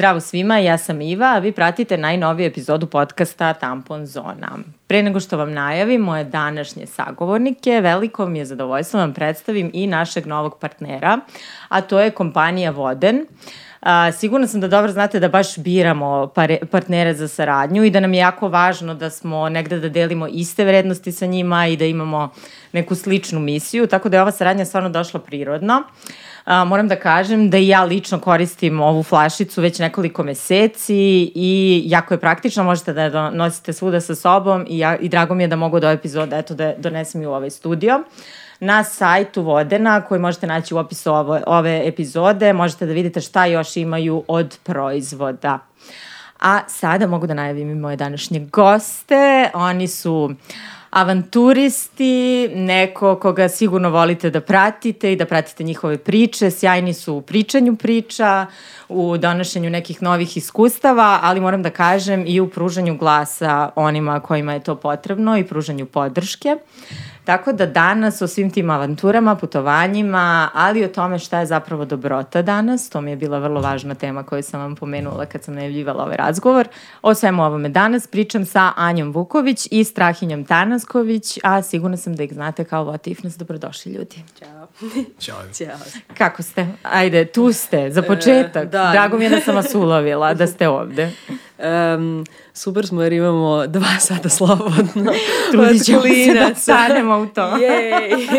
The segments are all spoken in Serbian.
Zdravo svima, ja sam Iva, a vi pratite najnoviju epizodu podcasta Tampon Zona. Pre nego što vam najavim moje današnje sagovornike, veliko mi je zadovoljstvo da vam predstavim i našeg novog partnera, a to je kompanija Voden. A, sigurno sam da dobro znate da baš biramo pare, partnere za saradnju i da nam je jako važno da smo negde da delimo iste vrednosti sa njima i da imamo neku sličnu misiju, tako da je ova saradnja stvarno došla prirodno. A, moram da kažem da i ja lično koristim ovu flašicu već nekoliko meseci i jako je praktično, možete da je nosite svuda sa sobom i, ja, i drago mi je da mogu do ove epizode eto, da donesem i u ovaj studio. Na sajtu Vodena, koji možete naći u opisu ove, ove epizode, možete da vidite šta još imaju od proizvoda. A sada mogu da najavim i moje današnje goste. Oni su avanturisti, neko koga sigurno volite da pratite i da pratite njihove priče. Sjajni su u pričanju priča, u donošenju nekih novih iskustava, ali moram da kažem i u pružanju glasa onima kojima je to potrebno i pružanju podrške. Tako da danas o svim tim avanturama, putovanjima, ali o tome šta je zapravo dobrota danas, to mi je bila vrlo važna tema koju sam vam pomenula kad sam najavljivala ovaj razgovor. O svemu ovome danas pričam sa Anjom Vuković i Strahinjom Tanasković, a sigurna sam da ih znate kao What If Nas. Dobrodošli ljudi. Ćao. Ćao. Ćao. Kako ste? Ajde, tu ste, za početak. E, da. Drago mi je da sam vas ulovila, da ste ovde. Um, super smo jer imamo dva sata slobodno. Trudit ćemo se da stanemo u to.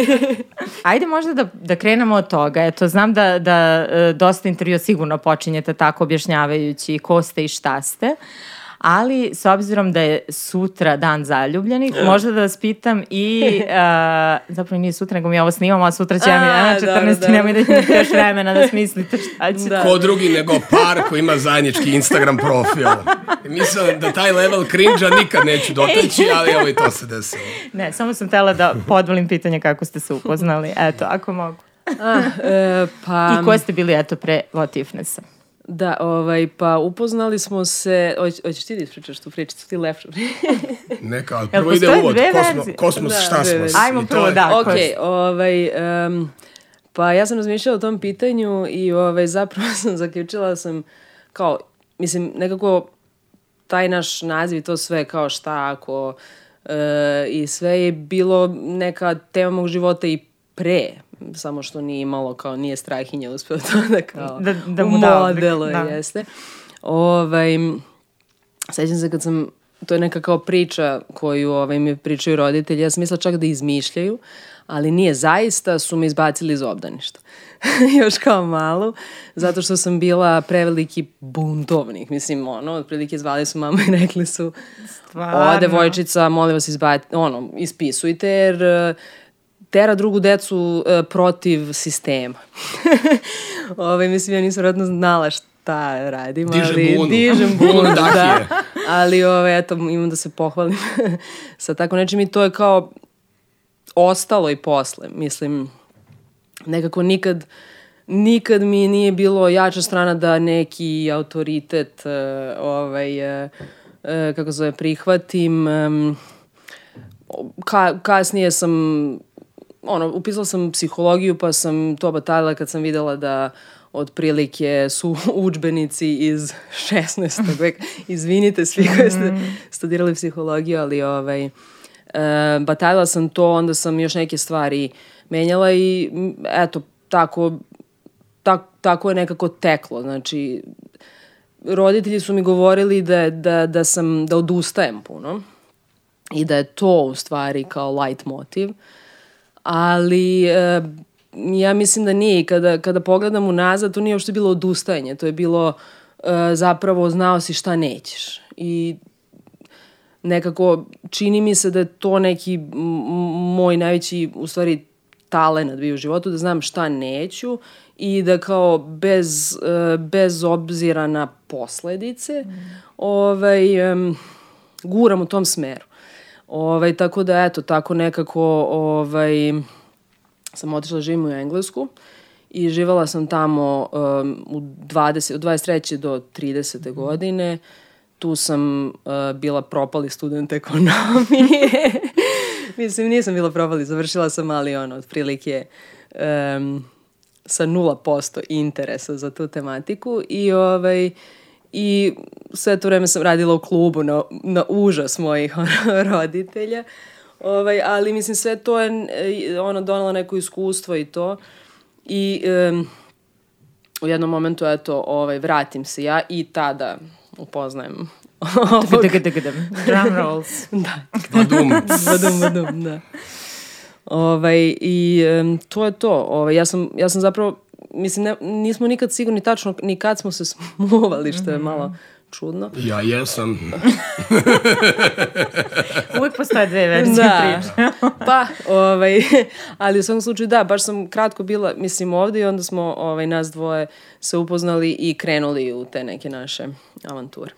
Ajde možda da, da krenemo od toga. Eto, znam da, da e, dosta intervjua sigurno počinjete tako objašnjavajući ko ste i šta ste. Uh, ali s obzirom da je sutra dan zaljubljenih, yeah. možda da vas pitam i, uh, zapravo nije sutra, nego mi ovo snimamo, a sutra će ja mi na 14. Da, da. nemoj da imate još vremena da smislite šta će. Da. Ko drugi nego par koji ima zajednički Instagram profil. Mislim da taj level cringe-a nikad neću doteći, ali evo i to se desilo. Ne, samo sam tela da podvolim pitanje kako ste se upoznali. Eto, ako mogu. Ah, e, pa... I koje ste bili, eto, pre What Ifnessa? Da, ovaj, pa upoznali smo se, hoćeš ti da ispričaš tu priču, ti lepšu Neka, ali prvo ide uvod, kosmos, kosmos da, šta smo. Ajmo prvo, da. Ok, ovaj, um, pa ja sam razmišljala o tom pitanju i ovaj, zapravo sam zaključila da sam kao, mislim, nekako taj naš naziv i to sve kao šta ako e, i sve je bilo neka tema mog života i pre samo što nije imalo kao nije strahinja uspeo to da kao da, da mu da modelo da. jeste. Ovaj, sećam se kad sam to je neka kao priča koju ovaj, mi pričaju roditelji. Ja sam mislila čak da izmišljaju, ali nije zaista, su me izbacili iz obdaništa. Još kao malu, zato što sam bila preveliki buntovnik. Mislim, ono, otprilike zvali su mama i rekli su Stvarno? o, devojčica, molim vas izbacite, ono, ispisujte, jer tera drugu decu uh, protiv sistema. Ove, mislim, ja nisam vratno znala šta radim, dižem ali bunu. dižem bunu, da. Ali, ove, eto, imam da se pohvalim sa tako nečim i to je kao ostalo i posle. Mislim, nekako nikad nikad mi nije bilo jača strana da neki autoritet uh, ovaj, uh, uh, kako zove, prihvatim. Um, ka, kasnije sam ono, upisala sam psihologiju pa sam to batalila kad sam videla da otprilike su učbenici iz 16. veka. Izvinite svi koji ste mhm. studirali psihologiju, ali ovaj, e, batalila sam to, onda sam još neke stvari menjala i eto, tako, tak, tako je nekako teklo. Znači, roditelji su mi govorili da, da, da sam, da odustajem puno i da je to u stvari kao light motiv. Uh, ali e, ja mislim da nije. Kada, kada pogledam unazad, to nije uopšte bilo odustajanje, to je bilo e, zapravo znao si šta nećeš. I nekako čini mi se da je to neki moj najveći, u stvari, talent bio u životu, da znam šta neću i da kao bez, e, bez obzira na posledice mm. ovaj, um, guram u tom smeru. Ovaj, tako da, eto, tako nekako ovaj, sam otišla da živim u Englesku i živala sam tamo um, u 20, od 23. do 30. Mm. godine. Tu sam uh, bila propali student ekonomije. Mislim, nisam bila propali, završila sam, ali ono, otprilike um, sa 0% interesa za tu tematiku i ovaj, I sve to vreme sam radila u klubu na, na užas mojih ono, roditelja. Ovaj, ali mislim sve to je e, ono donalo neko iskustvo i to. I um, u jednom momentu eto ovaj vratim se ja i tada upoznajem ovog... Drum rolls. da. Badum. Badum, badum, da. Ovaj, I um, to je to. Ovaj, ja, sam, ja sam zapravo, mislim, ne, nismo nikad sigurni tačno ni kad smo se smuvali, što je malo čudno. Ja jesam. Uvijek postoje dve verzije Da. priče. pa, ovaj, ali u svakom slučaju da, baš sam kratko bila, mislim, ovde i onda smo ovaj, nas dvoje se upoznali i krenuli u te neke naše avanture.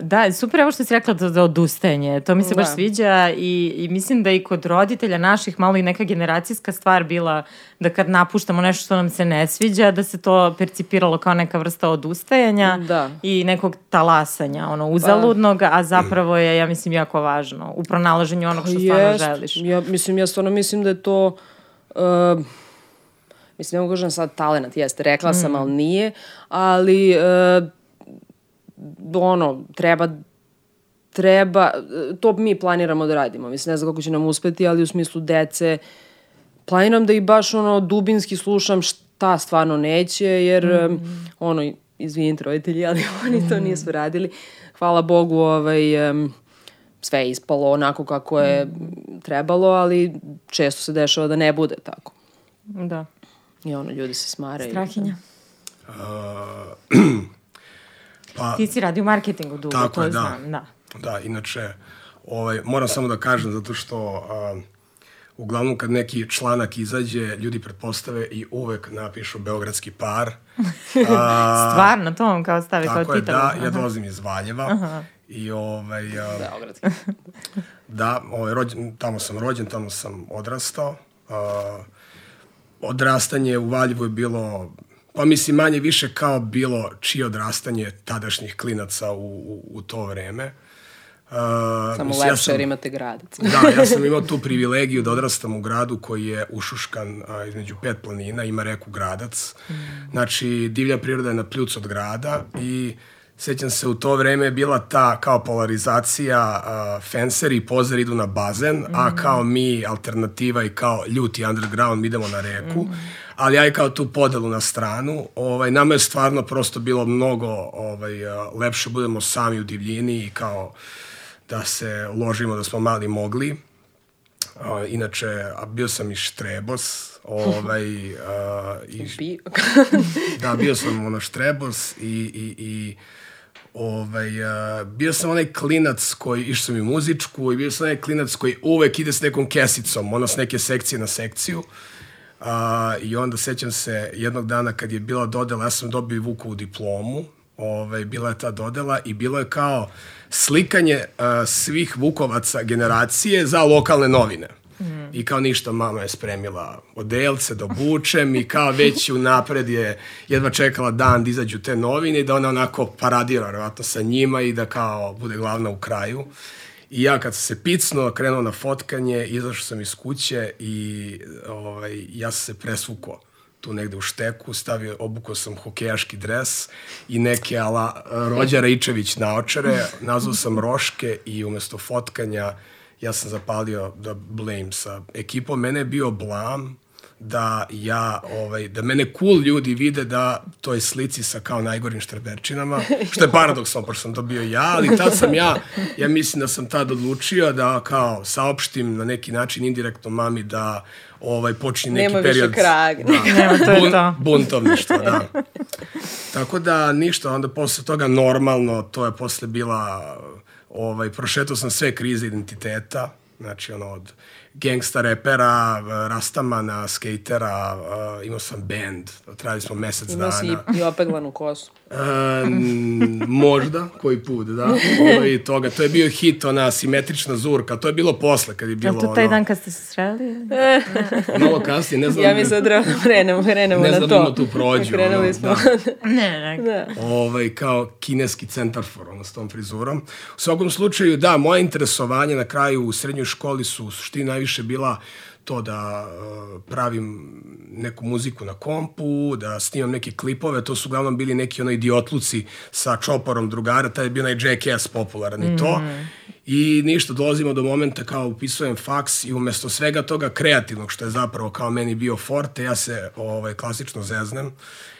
Da, super ovo što si rekla za, za odustajanje. To mi se baš Da. sviđa i, i mislim da i kod roditelja naših malo i neka generacijska stvar bila da kad napuštamo nešto što nam se ne sviđa, da se to percipiralo kao neka vrsta odustajanja Da. i nekog talasanja, ono, uzaludnog, a zapravo je, ja mislim, jako važno u pronalaženju onog što stvarno Jest. želiš. Ja, mislim, ja stvarno mislim da je to... Uh, mislim, ne mogu kažem sad talenat, jeste, rekla sam, ali nije, ali uh, ono, treba treba, to mi planiramo da radimo. Mislim, ne znam kako će nam uspeti, ali u smislu dece, planiram da i baš ono dubinski slušam šta stvarno neće, jer um, ono, izvinite roditelji, ali oni to nisu radili. Hvala Bogu, ovaj, um, sve je ispalo onako kako je trebalo, ali često se dešava da ne bude tako. Da. I ono, ljudi se smaraju. Strahinja. Pa, Ti si radi u marketingu dugo, Tako to je, da. znam, da. Da, inače, ovaj, moram samo da kažem, zato što a, uglavnom kad neki članak izađe, ljudi pretpostave i uvek napišu Beogradski par. A, Stvarno, to vam kao stavi kao tako je, titul. da, ja Aha. dolazim iz Valjeva. I ovaj, a, Beogradski. Da, ovaj, rođen, tamo sam rođen, tamo sam odrastao. Uh, odrastanje u Valjevu je bilo, pa mislim manje više kao bilo čije odrastanje tadašnjih klinaca u, u, u to vreme. Uh, Samo mislim, lepše sam- jer imate gradac. Da, ja sam imao tu privilegiju da odrastam u gradu koji je ušuškan a, između pet planina, ima reku Gradac. Znači, divlja priroda je na pljuc od grada i sećam se u to vreme je bila ta kao polarizacija a, fenseri i pozar idu na bazen, a kao mi alternativa i kao ljuti underground mi idemo na reku. Ali i kao tu podelu na stranu, ovaj, nama je stvarno prosto bilo mnogo ovaj, a, lepše budemo sami u divljini i kao da se ložimo da smo mali mogli. A, inače, a bio sam i štrebos, ovaj, a, i, Bi... da, bio sam ono štrebos i, i, i ovaj, a, bio sam onaj klinac koji, išao sam i muzičku i bio sam onaj klinac koji uvek ide s nekom kesicom, ono s neke sekcije na sekciju. A, I onda sećam se jednog dana kad je bila dodela, ja sam dobio Vukovu diplomu, ovaj, bila je ta dodela i bilo je kao slikanje a, svih Vukovaca generacije za lokalne novine. I kao ništa, mama je spremila odelce da obučem i kao već unapred je jedva čekala dan da izađu te novine i da ona onako paradira vjerojatno sa njima i da kao bude glavna u kraju. I ja kad sam se picnuo, krenuo na fotkanje, izašao sam iz kuće i ovaj, ja sam se presvukao tu negde u šteku, stavio, obukao sam hokejaški dres i neke ala Rođa Raičević naočare, nazvao sam Roške i umesto fotkanja ja sam zapalio da blame sa ekipom. Mene je bio blam da ja, ovaj, da mene cool ljudi vide da toj slici sa kao najgorim štrberčinama, što je paradoksalno, pošto sam to bio ja, ali tad sam ja, ja mislim da sam tad odlučio da kao saopštim na neki način indirektno mami da ovaj počne neki Nema više period krag. Da, Nema, to je bun- to. buntovništva, da. Tako da ništa, onda posle toga normalno, to je posle bila, ovaj, prošetao sam sve krize identiteta, znači ono od gangsta repera, rastamana, skatera, imao sam band, trajali smo mesec Imao si dana. i, i opeglanu kosu. Um, možda, koji put, da. Ovo i toga. To je bio hit, ona simetrična zurka. To je bilo posle, kad je Je bilo li to taj ono, dan kad ste se sreli? malo kasnije, ne znam. Ja mislim da treba da krenemo, krenemo Ne na znam to. da ima tu prođu, Krenuli ono, smo. da. Ne, ne. da. ovaj, kao kineski centarfor, ono, s tom frizurom. U svakom slučaju, da, moje interesovanje na kraju u srednjoj školi su u suštini najviše više bila to da uh, pravim neku muziku na kompu, da snimam neke klipove, to su uglavnom bili neki ono idiotluci sa čoporom drugara, taj je bio onaj Jackass popularan i to. I ništa, dolazimo do momenta kao upisujem faks i umesto svega toga kreativnog, što je zapravo kao meni bio forte, ja se ovaj, klasično zeznem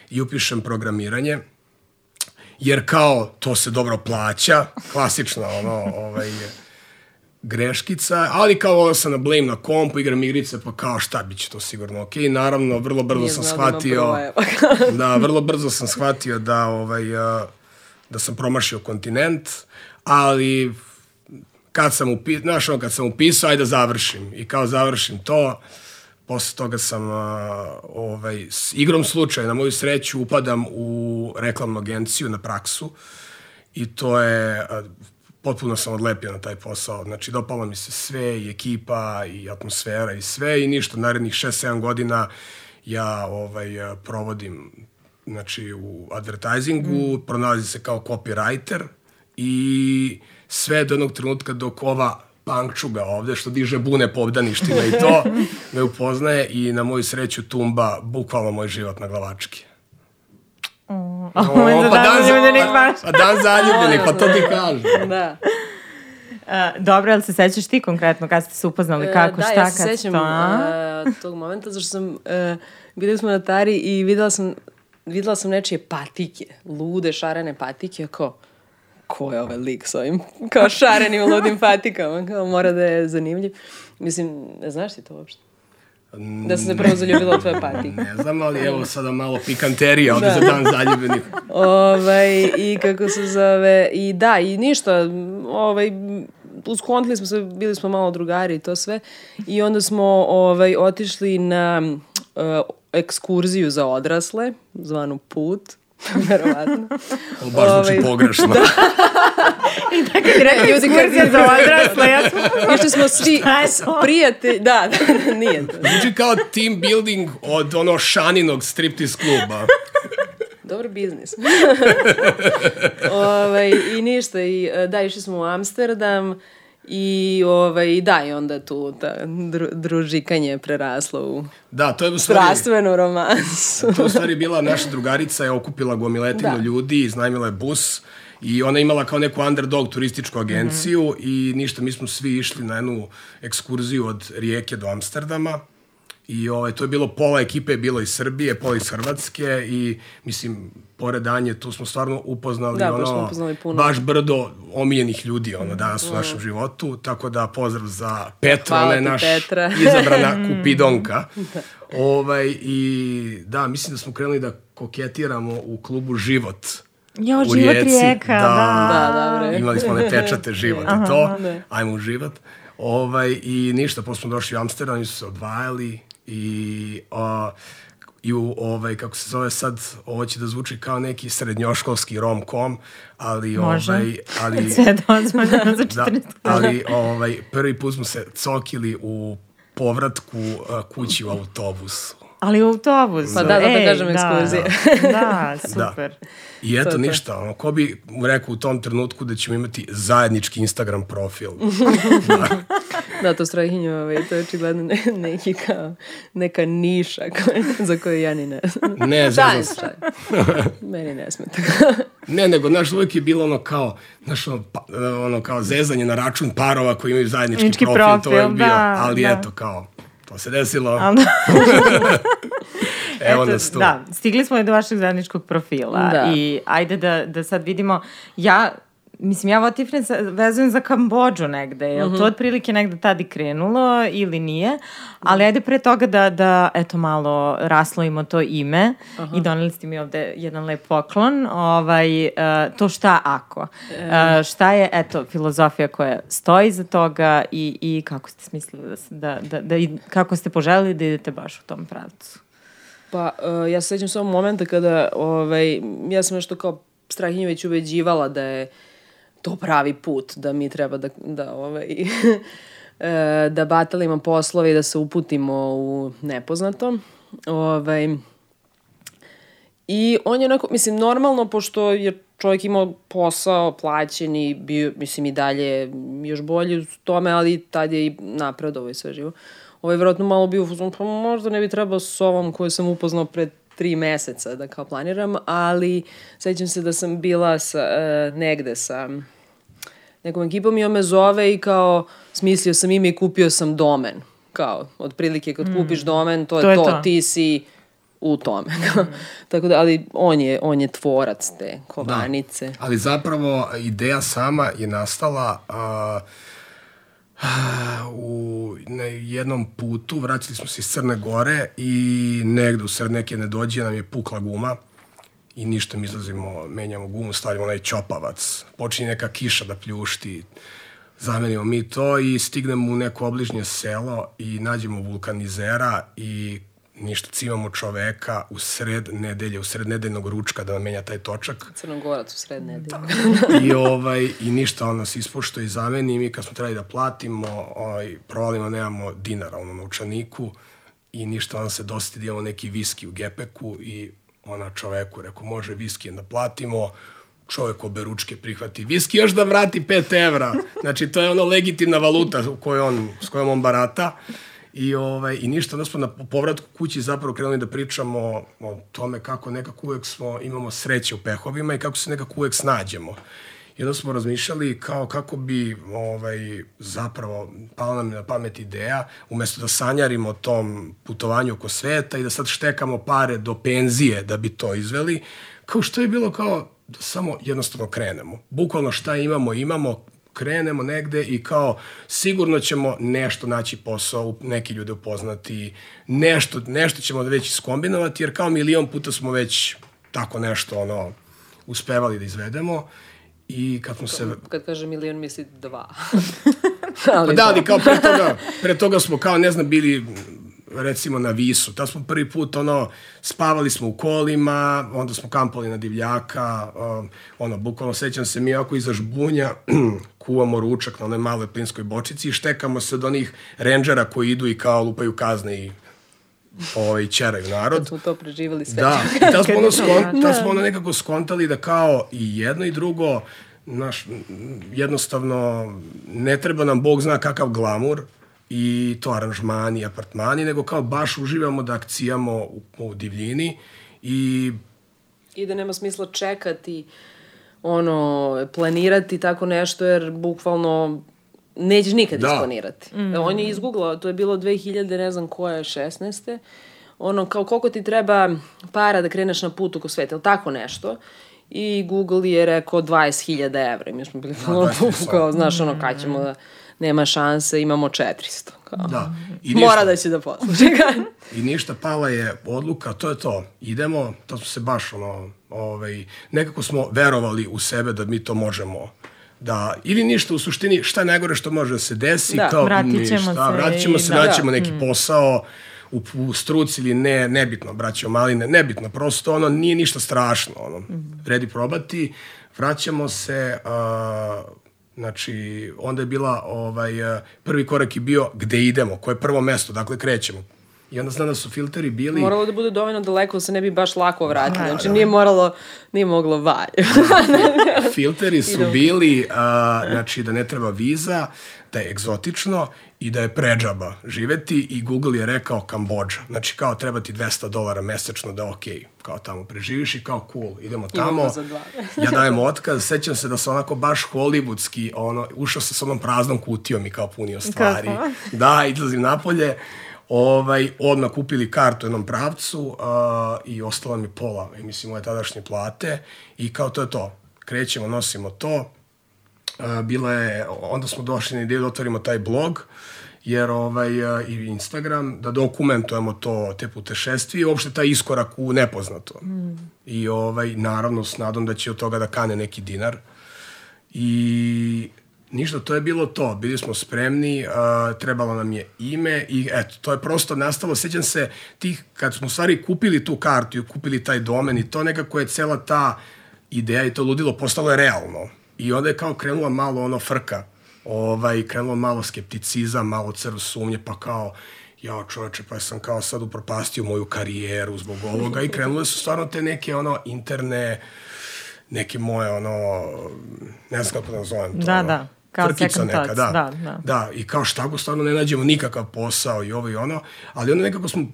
i upišem programiranje jer kao to se dobro plaća, klasična ono, ovaj, greškica, ali kao ovo sam na blame na kompu, igram igrice, pa kao šta, bit će to sigurno ok. Naravno, vrlo brzo Nije sam da shvatio, da, vrlo brzo sam shvatio da, ovaj, da sam promašio kontinent, ali kad sam upisao, znaš, kad sam upisao, ajde da završim. I kao završim to, posle toga sam a, ovaj, s igrom slučaja, na moju sreću, upadam u reklamnu agenciju na praksu i to je, a, potpuno sam odlepio na taj posao. Znači, dopalo mi se sve, i ekipa, i atmosfera, i sve, i ništa. Narednih 6-7 godina ja ovaj, provodim znači, u advertisingu, mm. pronalazi se kao copywriter i sve do jednog trenutka dok ova pankčuga ovde, što diže bune po obdaništima i to, me upoznaje i na moju sreću tumba bukvalno moj život na glavački. Ovo je za dan zaljubljenih baš. Pa dan zaljubljenih, pa to ti kažem. da. Uh, dobro, jel se sećaš ti konkretno kad ste se upoznali, kako, E, da, šta, ja kad se sećam to, uh, tog momenta, zašto sam, uh, bili smo na Tari i videla sam, videla sam nečije patike, lude, šarene patike, ako, ko je ovaj lik s ovim, kao šarenim ludim patikama, kao mora da je zanimljiv. Mislim, ne znaš ti to uopšte? Da sam se prvo zaljubila od tvoje patike. Ne znam, ali evo sada malo pikanterija ovde za dan zaljubljenih. ovaj, I kako se zove, i da, i ništa, ovaj, uskontili smo se, bili smo malo drugari i to sve. I onda smo ovaj, otišli na uh, ekskurziju za odrasle, zvanu Put, verovatno. Baš zvuči Ovaj, pogrešno. Kad je rekao Ljudi kad za odrasle, ja sam... Išli smo svi prijatelji, da, nije to. Zvuči kao team building od ono šaninog striptease kluba. Dobar biznis. ovaj, I ništa, i e, da, išli smo u Amsterdam i ovaj, da, i onda tu ta dru, družikanje je preraslo u Da, to je u stvari... strastvenu romansu. To je u stvari bila naša drugarica je okupila gomiletinu Da. ljudi, iznajmila je bus i ona je imala kao neku underdog turističku agenciju Mhm. i ništa, mi smo svi išli na jednu ekskurziju od Rijeke do Amsterdama i ovaj, to je bilo pola ekipe je bilo iz Srbije, pola iz Hrvatske i mislim, pored Anje, tu smo stvarno upoznali Da, ono, smo upoznali puno. baš brdo omiljenih ljudi ono, danas u našem životu, tako da pozdrav za Petra, Hvala ona je naš Petra. izabrana kupidonka. ovaj, I da, mislim da smo krenuli da koketiramo u klubu Život. Jo, u život Rijeci. rijeka, da. Da, da, bre. Imali smo one pečate život i to. da. Ajmo u život. Ovaj, I ništa, posle smo došli u Amsterdam, oni su se odvajali i, a, i u, ovaj, kako se zove sad, ovo će da zvuči kao neki srednjoškolski rom-com, ali, Može. ovaj, ali, Sve je dozvoljeno za da, 14 ali ovaj, prvi put smo se cokili u povratku a, kući u autobusu. Ali u autobusu. Pa da, zato ej, kažem ekskurzije. Da, da, super. I eto to. ništa, ono, ko bi rekao u tom trenutku da ćemo imati zajednički Instagram profil. Da, to strahinje, ovaj, to je očigledno ne, neki kao, neka niša koja, za koju ja ni ne znam. Ne, zezam se. Meni ne smeta. Ne, nego, znaš, uvijek je bilo ono kao, znaš, ono, pa, ono kao zezanje na račun parova koji imaju zajednički Zajednički profil, to je profil, bio, da, ali da. eto, kao, to se desilo, Ali- evo Eto, nas tu. Da, stigli smo i do vašeg zajedničkog profila Da. i ajde da, da sad vidimo, ja Mislim, ja Votifren sa- vezujem za Kambođu negde. Je li to otprilike negde tad i krenulo ili nije? Ali ajde pre toga da, da eto, malo raslojimo to ime i doneli ste mi ovde jedan lep poklon. Ovaj, uh, to šta ako? Uh, šta je, eto, filozofija koja stoji za toga i, i kako ste smislili da, se- da, da, da, i kako ste poželili da idete baš u tom pravcu? Pa, uh, ja se sećam samo momenta kada, ovaj, ja sam nešto kao Strahinju već ubeđivala da je to pravi put, da mi treba da, da ovaj, e, da batalimo poslove i da se uputimo u nepoznato. Ovaj, I on je onako, mislim, normalno, pošto je čovjek imao posao, plaćen i bio, mislim, i dalje još bolji u tome, ali tad je i napredovo i sve živo. Ovo je vjerojatno malo bio, pa možda ne bi trebao s ovom koju sam upoznao pred tri meseca da kao planiram, ali sećam se da sam bila sa, uh, negde sa nekom ekipom i on me zove i kao smislio sam ime i kupio sam domen. Kao, otprilike kad mm. kupiš domen, to je to, je to. to. ti si u tome. Mm. Tako da, ali on je, on je tvorac te kovanice. Da. Ali zapravo ideja sama je nastala uh, jednom putu, vraćali smo se iz Crne Gore i negde u sred neke nedođe nam je pukla guma i ništa mi izlazimo, menjamo gumu, stavimo onaj čopavac, počinje neka kiša da pljušti, zamenimo mi to i stignemo u neko obližnje selo i nađemo vulkanizera i ništa, cimamo čoveka u sred nedelje, u sred nedeljnog ručka da menja taj točak. Crnogorac u sred nedelje. Da. I, ovaj, I ništa, on nas ispošto i zameni i mi kad smo trebali da platimo, ovaj, provalimo, nemamo dinara ono, na učaniku i ništa, on se dosti da imamo neki viski u gepeku i ona čoveku, rekao, može viski da platimo, čovek obe ručke prihvati viski, još da vrati 5 evra. Znači, to je ono legitimna valuta u kojoj on, s kojom on barata. I, ovaj, I ništa, onda smo na povratku kući zapravo krenuli da pričamo o tome kako nekako uvek smo, imamo sreće u pehovima i kako se nekako uvek snađemo. I onda smo razmišljali kao kako bi ovaj, zapravo pala nam na pamet ideja, umesto da sanjarimo o tom putovanju oko sveta i da sad štekamo pare do penzije da bi to izveli, kao što je bilo kao da samo jednostavno krenemo. Bukvalno šta imamo, imamo, krenemo negde i kao sigurno ćemo nešto naći posao, neki ljude upoznati, nešto, nešto ćemo da već iskombinovati, jer kao milion puta smo već tako nešto ono, uspevali da izvedemo. I kad smo se... Kad kaže milion, misli dva. ali pa da, ali kao pre toga, pre toga smo kao, ne znam, bili recimo na Visu. Ta smo prvi put ono, spavali smo u kolima, onda smo kampali na divljaka, um, ono, bukvalno sećam se mi ako iza žbunja kuvamo ručak na onoj maloj plinskoj bočici i štekamo se od onih renđera koji idu i kao lupaju kazne i ovaj, čeraju narod. Kad smo to preživali sve. Da, i tad smo, ono, skon, tad smo ono nekako skontali da kao i jedno i drugo, naš, jednostavno, ne treba nam Bog zna kakav glamur, i to aranžmani, apartmani, nego kao baš uživamo da akcijamo u, u divljini i... I da nema smisla čekati, ono, planirati tako nešto, jer bukvalno nećeš nikad da. isplanirati. Mm. On je izgooglao, to je bilo 2000, ne znam koja je, 16. Ono, kao koliko ti treba para da kreneš na put oko sveta, ili tako nešto. I Google je rekao 20.000 evra. I mi smo bili da, kao, znaš, ono, kad ćemo da nema šanse, imamo 400. Kao. Da. I ništa, Mora da će da posluša. I ništa, pala je odluka, to je to. Idemo, to smo se baš, ono, ovaj, nekako smo verovali u sebe da mi to možemo da, ili ništa u suštini, šta je najgore što može da se desi, da, kao vratit ćemo ništa, se, vratit ćemo se, da, naćemo da. neki mm. posao, u, u struci ili ne, nebitno, braćo maline, nebitno, prosto ono nije ništa strašno, ono, mm. redi probati, vraćamo se, uh, Znači, onda je bila, ovaj, eh, prvi korak je bio gde idemo, koje je prvo mesto, dakle krećemo. I onda znam da su filteri bili... Moralo da bude dovoljno daleko da se ne bi baš lako vratili. Da, znači, da. nije moralo, nije moglo valj. filteri su bili, a, znači, da ne treba viza, da je egzotično i da je pređaba živeti i Google je rekao Kambođa. Znači kao treba ti 200 dolara mesečno da ok, kao tamo preživiš i kao cool, idemo tamo. ja dajem otkaz, sećam se da sam onako baš hollywoodski, ono, ušao sam sa onom praznom kutijom i kao punio stvari. Kako? Da, izlazim napolje ovaj, odmah kupili kartu u jednom pravcu uh, i ostala mi pola, mislim, moje tadašnje plate i kao to je to. Krećemo, nosimo to, bila je, onda smo došli na ideju da otvorimo taj blog, jer ovaj, i Instagram, da dokumentujemo to, te putešestvije i uopšte taj iskorak u nepoznato. Mm. I ovaj, naravno s nadom da će od toga da kane neki dinar. I ništa, to je bilo to. Bili smo spremni, uh, trebalo nam je ime i eto, to je prosto nastalo. Sećam se tih, kad smo stvari kupili tu kartu i kupili taj domen i to nekako je cela ta ideja i to ludilo postalo je realno. I onda je kao krenula malo ono frka, ovaj, krenulo malo skepticizam, malo crv sumnje, pa kao jao čoveče, pa sam kao sad upropastio moju karijeru zbog ovoga i krenule su stvarno te neke ono interne, neke moje ono, ne znam kako da nazovem to. Da, ono, da. Kao frkica neka, thoughts, da, da, da. da. i kao šta ako stvarno ne nađemo nikakav posao i ovo i ono, ali onda nekako smo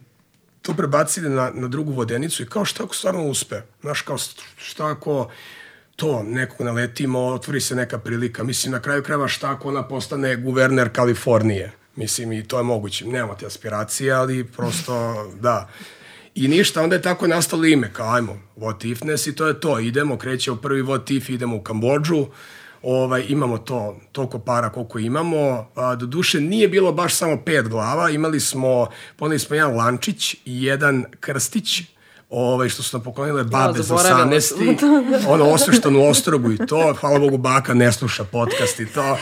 to prebacili na, na drugu vodenicu i kao šta ako stvarno uspe, znaš, kao šta ako to, nekog naletimo, otvori se neka prilika, mislim, na kraju krajeva šta ako ona postane guverner Kalifornije, mislim, i to je moguće, nemamo te aspiracije, ali prosto, da. I ništa, onda je tako nastalo ime, kao ajmo, what ifness i to je to, idemo, krećemo prvi what if, idemo u Kambođu, ovaj, imamo to, toliko para koliko imamo. A, do duše nije bilo baš samo pet glava, imali smo, poneli smo jedan lančić i jedan krstić, ovaj, što su nam poklonile babe za zaboravila 18. ono osveštanu ostrogu i to, hvala Bogu baka ne sluša podcast i to,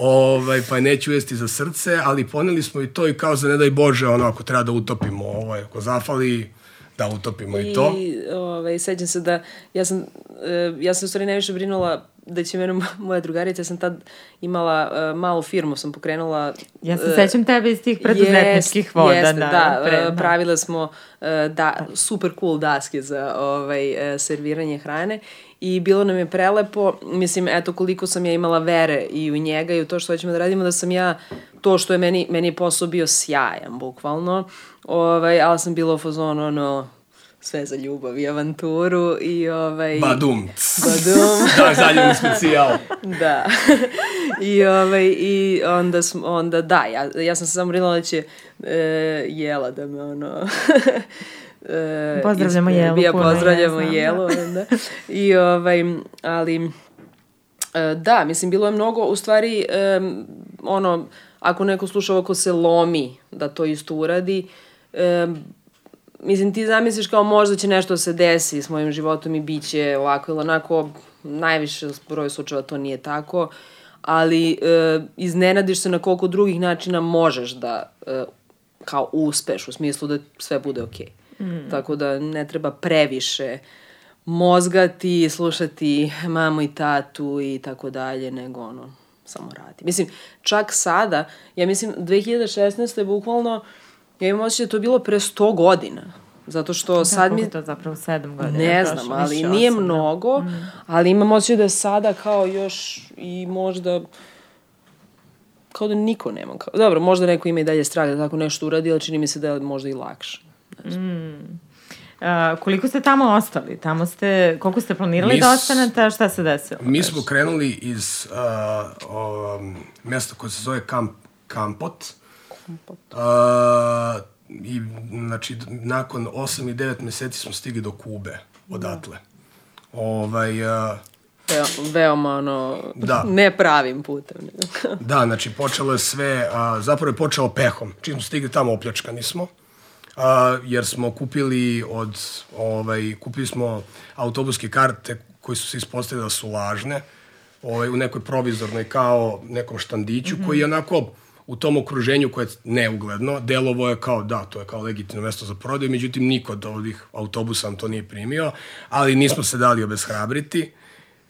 ovaj, pa neću uvesti za srce, ali poneli smo i to i kao za ne daj Bože, ono, ako treba da utopimo, ovaj, ako zafali, da utopimo i, i to. I ovaj, sećam se da ja sam, e, ja sam u stvari najviše brinula da će mene moja drugarica, ja sam tad imala uh, malu firmu, sam pokrenula... Ja se uh, sećam tebe iz tih preduzetničkih jest, voda. Jeste, da, da, pre, da. pravile smo uh, da, super cool daske za ovaj, uh, serviranje hrane i bilo nam je prelepo, mislim, eto koliko sam ja imala vere i u njega i u to što ćemo da radimo, da sam ja, to što je meni, meni je posao bio sjajan, bukvalno, ovaj, ali sam bila u fazonu, ono, sve za ljubav i avanturu i ovaj... Badum. Badum. da, zaljubni specijal. da. I, ovaj, I onda, sm, onda da, ja, ja sam se samo brinula da će e, jela da me ono... e, pozdravljamo jelu. Ja pozdravljamo ja jelu. Da. I ovaj, ali... E, da, mislim, bilo je mnogo, u stvari, e, ono, ako neko sluša ovo ko se lomi da to isto uradi, e, mislim, ti zamisliš kao možda će nešto da se desi s mojim životom i bit će ovako ili onako, najviše broj slučajeva to nije tako, ali e, iznenadiš se na koliko drugih načina možeš da e, kao uspeš, u smislu da sve bude okej. Okay. Mm. Tako da ne treba previše mozgati, slušati mamu i tatu i tako dalje, nego ono, samo radi. Mislim, čak sada, ja mislim, 2016. je bukvalno Ja imam osjećaj da to je bilo pre 100 godina. Zato što da, sad mi... je to zapravo 7 godina? Ne znam, ali nije osam, mnogo, mm. ali imam osjećaj da je sada kao još i možda kao da niko nema. Kao, dobro, možda neko ima i dalje strah da tako nešto uradi, ali čini mi se da je možda i lakše. Mm. Uh, koliko ste tamo ostali? Tamo ste, koliko ste planirali mi da ostanete, a šta se desilo? Mi smo krenuli iz uh, um, mesta koje se zove Kamp, Kampot. Uh, i znači nakon 8 i 9 meseci smo stigli do Kube odatle. Ovaj uh, Veo, veoma ono, da. ne pravim putem. da, znači počelo je sve, a, zapravo je počelo pehom. Čim smo stigli tamo opljačkani smo, a, jer smo kupili od, ovaj, kupili smo autobuske karte koje su se ispostavili da su lažne, ovaj, u nekoj provizornoj kao nekom štandiću, mm -hmm. koji je onako u tom okruženju koje je neugledno, delovo je kao, da, to je kao legitimno mesto za prodaju, međutim niko od ovih autobusa nam to nije primio, ali nismo se dali obeshrabriti.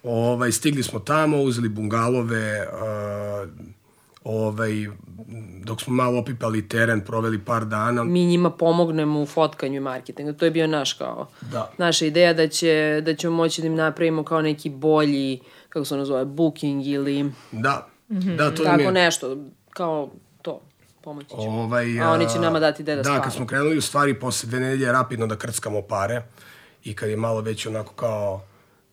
Ovaj, stigli smo tamo, uzeli bungalove, uh, ovaj, dok smo malo opipali teren, proveli par dana. Mi njima pomognemo u fotkanju i marketingu. To je bio naš kao, da. naša ideja da, će, da ćemo moći da im napravimo kao neki bolji, kako se ono zove, booking ili... Da, mm -hmm. da, to Tako je... nešto, kao to pomoći ćemo. Ovaj, a oni će nama dati gde da, da spavamo. Da, kad smo krenuli u stvari posle dve nedelje rapidno da krckamo pare i kad je malo već onako kao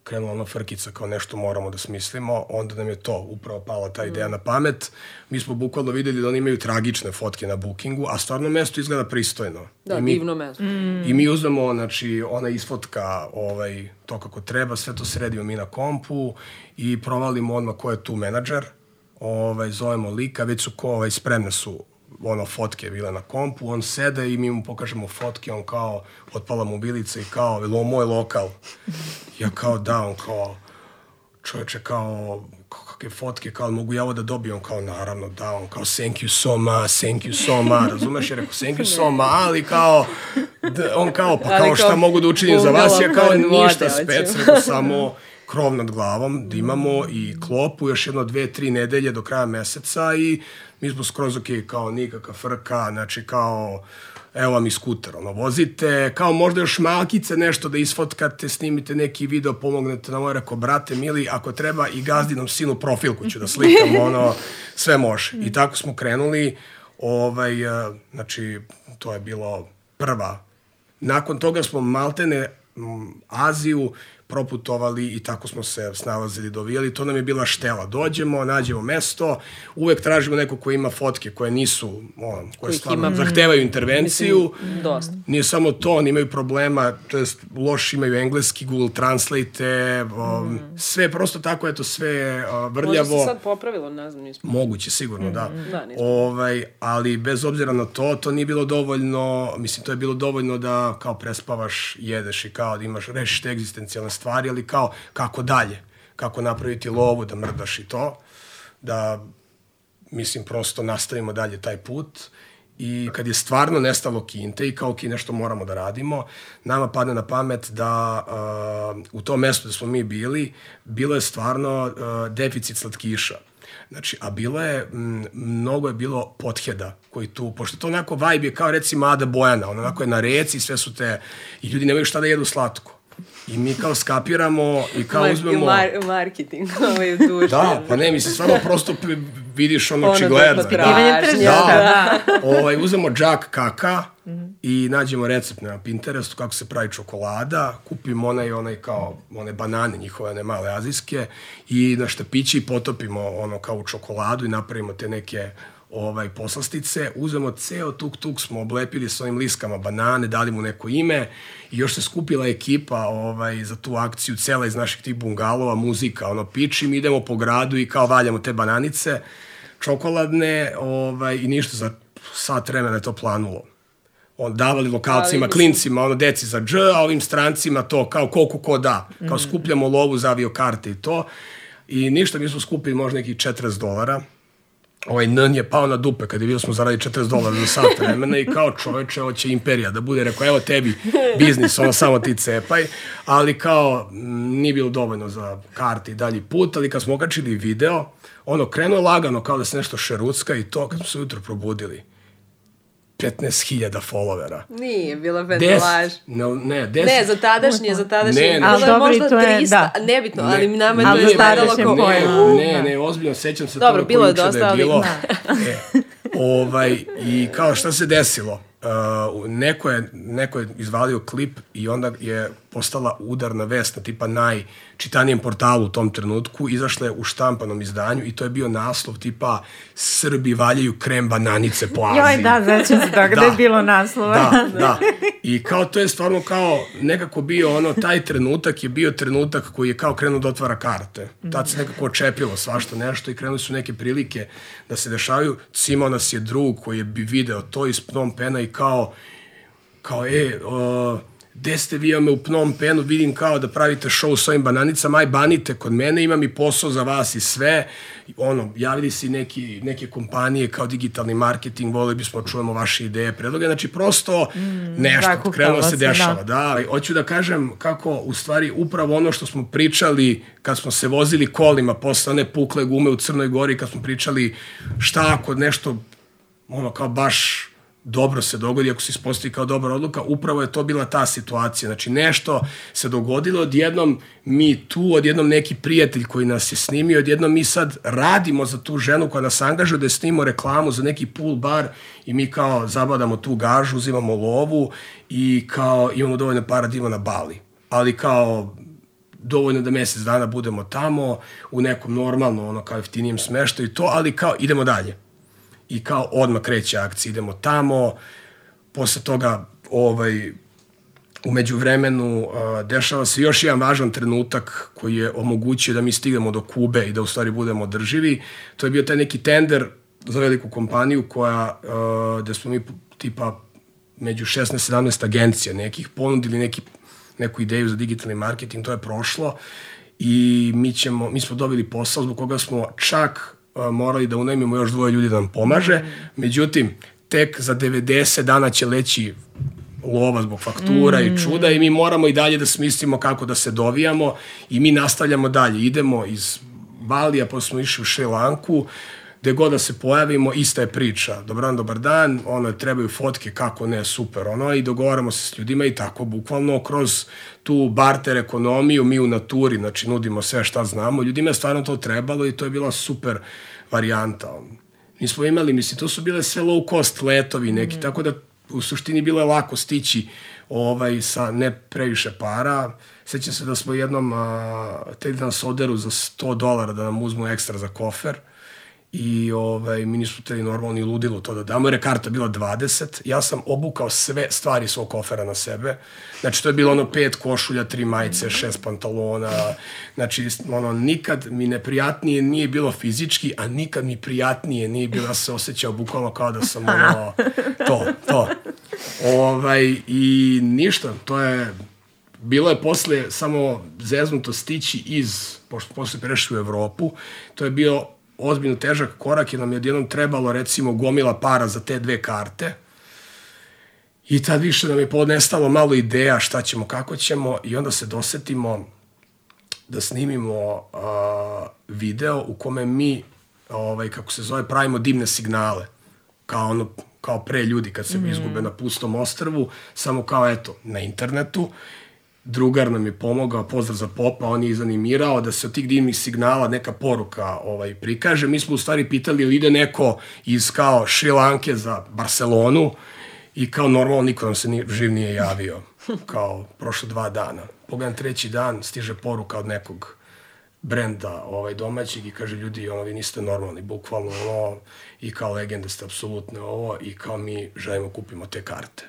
krenula ona frkica kao nešto moramo da smislimo, onda nam je to upravo pala ta ideja mm. na pamet. Mi smo bukvalno videli da oni imaju tragične fotke na bookingu, a stvarno mesto izgleda pristojno. Da, I mi, divno mesto. Mm. I mi uzmemo, znači, ona isfotka ovaj, to kako treba, sve to sredimo mi na kompu i provalimo odmah ko je tu menadžer ovaj, zovemo lika, već su ko, ovaj, spremne su ono, fotke bile na kompu, on sede i mi mu pokažemo fotke, on kao, otpala mobilica i kao, je moj lokal? Ja kao, da, on kao, čovječe, kao, kakve fotke, kao, mogu ja ovo da dobijem? On kao, naravno, da, on kao, thank you so much, thank you so much, razumeš? Je rekao, thank you so much, ali kao, on kao, pa kao, šta mogu da učinim za vas? Ja kao, ništa, spec, rekao, samo, krov nad glavom, da imamo i klopu još jedno dve, tri nedelje do kraja meseca i mi smo skroz ok, kao nikakva frka, znači kao evo vam i skuter, ono, vozite, kao možda još malkice nešto da isfotkate, snimite neki video, pomognete na moje, rekao, brate, mili, ako treba i gazdinom sinu profilku ću da slikam, ono, sve može. I tako smo krenuli, ovaj, eh, znači, to je bilo prva. Nakon toga smo maltene m, Aziju proputovali i tako smo se snalazili, dovijali. To nam je bila štela. Dođemo, nađemo mesto, uvek tražimo neko ko ima fotke koje nisu, ono, koje Kojih stvarno ima- zahtevaju intervenciju. Mislim, dosta. Nije samo to, oni imaju problema, to jest loš imaju engleski, Google Translate, um, sve prosto tako, eto, sve uh, Možda vrljavo. se sad popravilo, ne znam, nismo. Moguće, sigurno, da. Da, nismo. Ovaj, ali bez obzira na to, to nije bilo dovoljno, mislim, to je bilo dovoljno da kao prespavaš, jedeš i kao da imaš, rešiš te egzistencijalne stvari, ali kao kako dalje, kako napraviti lovu, da mrdaš i to, da, mislim, prosto nastavimo dalje taj put i kad je stvarno nestalo kinte i kao ki nešto moramo da radimo, nama padne na pamet da uh, u tom mestu da smo mi bili, bilo je stvarno uh, deficit slatkiša. Znači, a bilo je, m, mnogo je bilo potheda koji tu, pošto to onako vibe je kao recimo Ada Bojana, ono onako je na reci, sve su te, i ljudi nemaju šta da jedu slatko. I mi kao skapiramo i kao Mar- uzmemo... Mar marketing, ovaj duše. Da, pa ne, mislim, stvarno prosto vidiš ono Ono očigledno. da Da, da. da. ovaj, uzmemo džak kaka i nađemo recept na Pinterestu kako se pravi čokolada, kupimo onaj, onaj kao, one banane njihove, one male azijske i na štapići potopimo ono kao u čokoladu i napravimo te neke ovaj poslastice, uzmemo ceo tuk tuk smo oblepili sa ovim liskama banane, dali mu neko ime i još se skupila ekipa ovaj za tu akciju cela iz naših tih bungalova, muzika, ono pičim, idemo po gradu i kao valjamo te bananice čokoladne, ovaj i ništa za sat vremena je to planulo on davali lokalcima, Ali, klincima, ono deci za dž, a ovim strancima to, kao koliko ko da. Kao skupljamo lovu za aviokarte i to. I ništa, mi smo skupili možda nekih 40 dolara. Ovaj N je pao na dupe kad je bilo smo zaradi 40 dolara za sat vremena i kao čoveče, ovo će imperija da bude, rekao, evo tebi biznis, ono samo ti cepaj, ali kao m, nije bilo dovoljno za karte i dalji put, ali kad smo okačili video, ono krenuo lagano kao da se nešto šerucka i to kad smo se ujutro probudili. 15.000 followera. Nije, bila bedelaž. ne, ne, des, Ne, za tadašnje, za tadašnje. Ne, ne. Bilo Ali dobro, možda to je- 300, da. nebitno, Ne. ali nama je to izgledalo tadašnje kao... pojma. Ne, ne, ozbiljno, sećam se Dobro, toga bilo je ko dosta, da je ali- bilo. E, ovaj, I kao šta se desilo? Uh, neko, je, neko je izvalio klip i onda je postala udarna vest na tipa najčitanijem portalu u tom trenutku, izašla je u štampanom izdanju i to je bio naslov tipa Srbi valjaju krem bananice po Aziji. Joj, da, sećam se toga da, je bilo naslova. Da, da. I kao to je stvarno kao nekako bio ono, taj trenutak je bio trenutak koji je kao krenuo da otvara karte. Tad se nekako očepilo svašta nešto i krenuli su neke prilike da se dešavaju. Cimao nas je drug koji je video to iz Phnom Pena i kao, kao e, uh, gde ste vi me u Phnom Penu, vidim kao da pravite show s ovim bananicama, aj banite kod mene, imam i posao za vas i sve. Ono, javili se i neki, neke kompanije kao digitalni marketing, voleli bismo da čujemo vaše ideje, predloge, znači prosto nešto, zakuktalo krenulo se, dešava, da. da. ali hoću da kažem kako u stvari upravo ono što smo pričali kad smo se vozili kolima posle one pukle gume u Crnoj Gori, kad smo pričali šta ako nešto ono kao baš dobro se dogodi, ako se ispostavi kao dobra odluka, upravo je to bila ta situacija. Znači nešto se dogodilo, odjednom mi tu, odjednom neki prijatelj koji nas je snimio, odjednom mi sad radimo za tu ženu koja nas angažuje da snimimo reklamu za neki pool bar i mi kao zabadamo tu gažu, uzimamo lovu i kao imamo dovoljno para da na Bali. Ali kao dovoljno da mesec dana budemo tamo u nekom normalno ono kao jeftinijem smeštaju i to, ali kao idemo dalje i kao odmah kreće akcija, idemo tamo, posle toga ovaj, umeđu vremenu dešava se još jedan važan trenutak koji je omogućio da mi stignemo do Kube i da u stvari budemo održivi. To je bio taj neki tender za veliku kompaniju koja, uh, gde smo mi tipa među 16-17 agencija nekih ponudili neki, neku ideju za digitalni marketing, to je prošlo i mi, ćemo, mi smo dobili posao zbog koga smo čak morali da unajmimo još dvoje ljudi da nam pomaže. Međutim, tek za 90 dana će leći lova zbog faktura mm. i čuda i mi moramo i dalje da smislimo kako da se dovijamo i mi nastavljamo dalje. Idemo iz Balija, posle smo išli u Šrilanku, gde god da se pojavimo, ista je priča. Dobran, dobar dan, ono, trebaju fotke, kako ne, super, ono, i dogovaramo se s ljudima i tako, bukvalno, kroz tu barter ekonomiju, mi u naturi, znači, nudimo sve šta znamo, ljudima je stvarno to trebalo i to je bila super varijanta. Mi smo imali, mislim, to su bile sve low cost letovi neki, mm. tako da u suštini bilo je lako stići ovaj, sa ne previše para. Sećam se da smo jednom a, tek da nas oderu za 100 dolara da nam uzmu ekstra za kofer i ovaj, mi nisu teli normalno ludilo to da damo, jer je karta bila 20, ja sam obukao sve stvari svog kofera na sebe, znači to je bilo ono pet košulja, tri majice, šest pantalona, znači ono, nikad mi neprijatnije nije bilo fizički, a nikad mi prijatnije nije bilo, ja se osjećao bukvalno kao da sam ono, to, to. Ovaj, I ništa, to je, bilo je posle samo zeznuto stići iz, pošto posle prešli u Evropu, to je bio ozbiljno težak korak i nam je odjednom trebalo recimo gomila para za te dve karte. I tad više nam je podnestalo malo ideja šta ćemo, kako ćemo i onda se dosetimo da snimimo uh, video u kome mi, ovaj, kako se zove, pravimo dimne signale. Kao ono, kao pre ljudi kad se mm. izgube na pustom ostrvu, samo kao eto, na internetu drugar nam je pomogao, pozdrav za popa, on je izanimirao da se od tih divnih signala neka poruka ovaj, prikaže. Mi smo u stvari pitali ili ide neko iz kao Šrilanke za Barcelonu i kao normalno niko nam se ni, živ nije javio. Kao prošlo dva dana. Pogledam treći dan, stiže poruka od nekog brenda ovaj, domaćeg i kaže ljudi, ono, vi niste normalni, bukvalno ono, i kao legende ste apsolutno ovo i kao mi želimo kupimo te karte.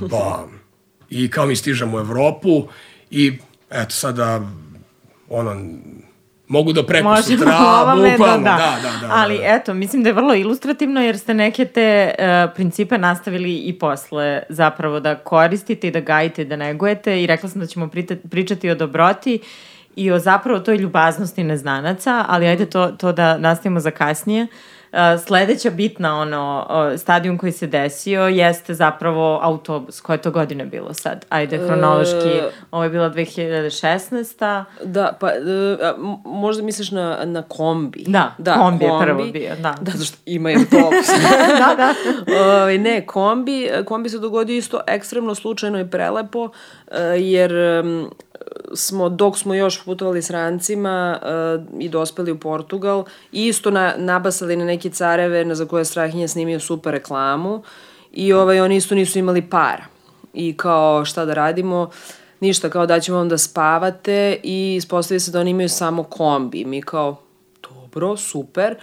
Bam! I kao mi stižemo u Evropu i eto sada ono mogu da sutra, ovome, bukvalno, da, da, da, da, da. Ali eto, mislim da je vrlo ilustrativno jer ste neke te uh, principe nastavili i posle zapravo da koristite i da gajite, da negujete i rekla sam da ćemo prita, pričati o dobroti i o zapravo toj ljubaznosti neznanaca, ali ajde to, to da nastavimo za kasnije. Uh, sledeća bitna ono, stadijum koji se desio jeste zapravo autobus. Koje to godine bilo sad? Ajde, hronološki. E... Ovo je bila 2016. Da, pa e, možda misliš na, na kombi. Da, da kombi, kombi je prvo bio. Da, da zašto ima i autobus. da, da. ovaj, ne, kombi, kombi se dogodio isto ekstremno slučajno i prelepo, e, jer smo, dok smo još putovali s rancima uh, i dospeli u Portugal, isto na, nabasali na neke careve na za koje Strahinja snimio super reklamu i ovaj, oni isto nisu imali para. I kao šta da radimo, ništa, kao da ćemo vam da spavate i ispostavi se da oni imaju samo kombi. Mi kao, dobro, super.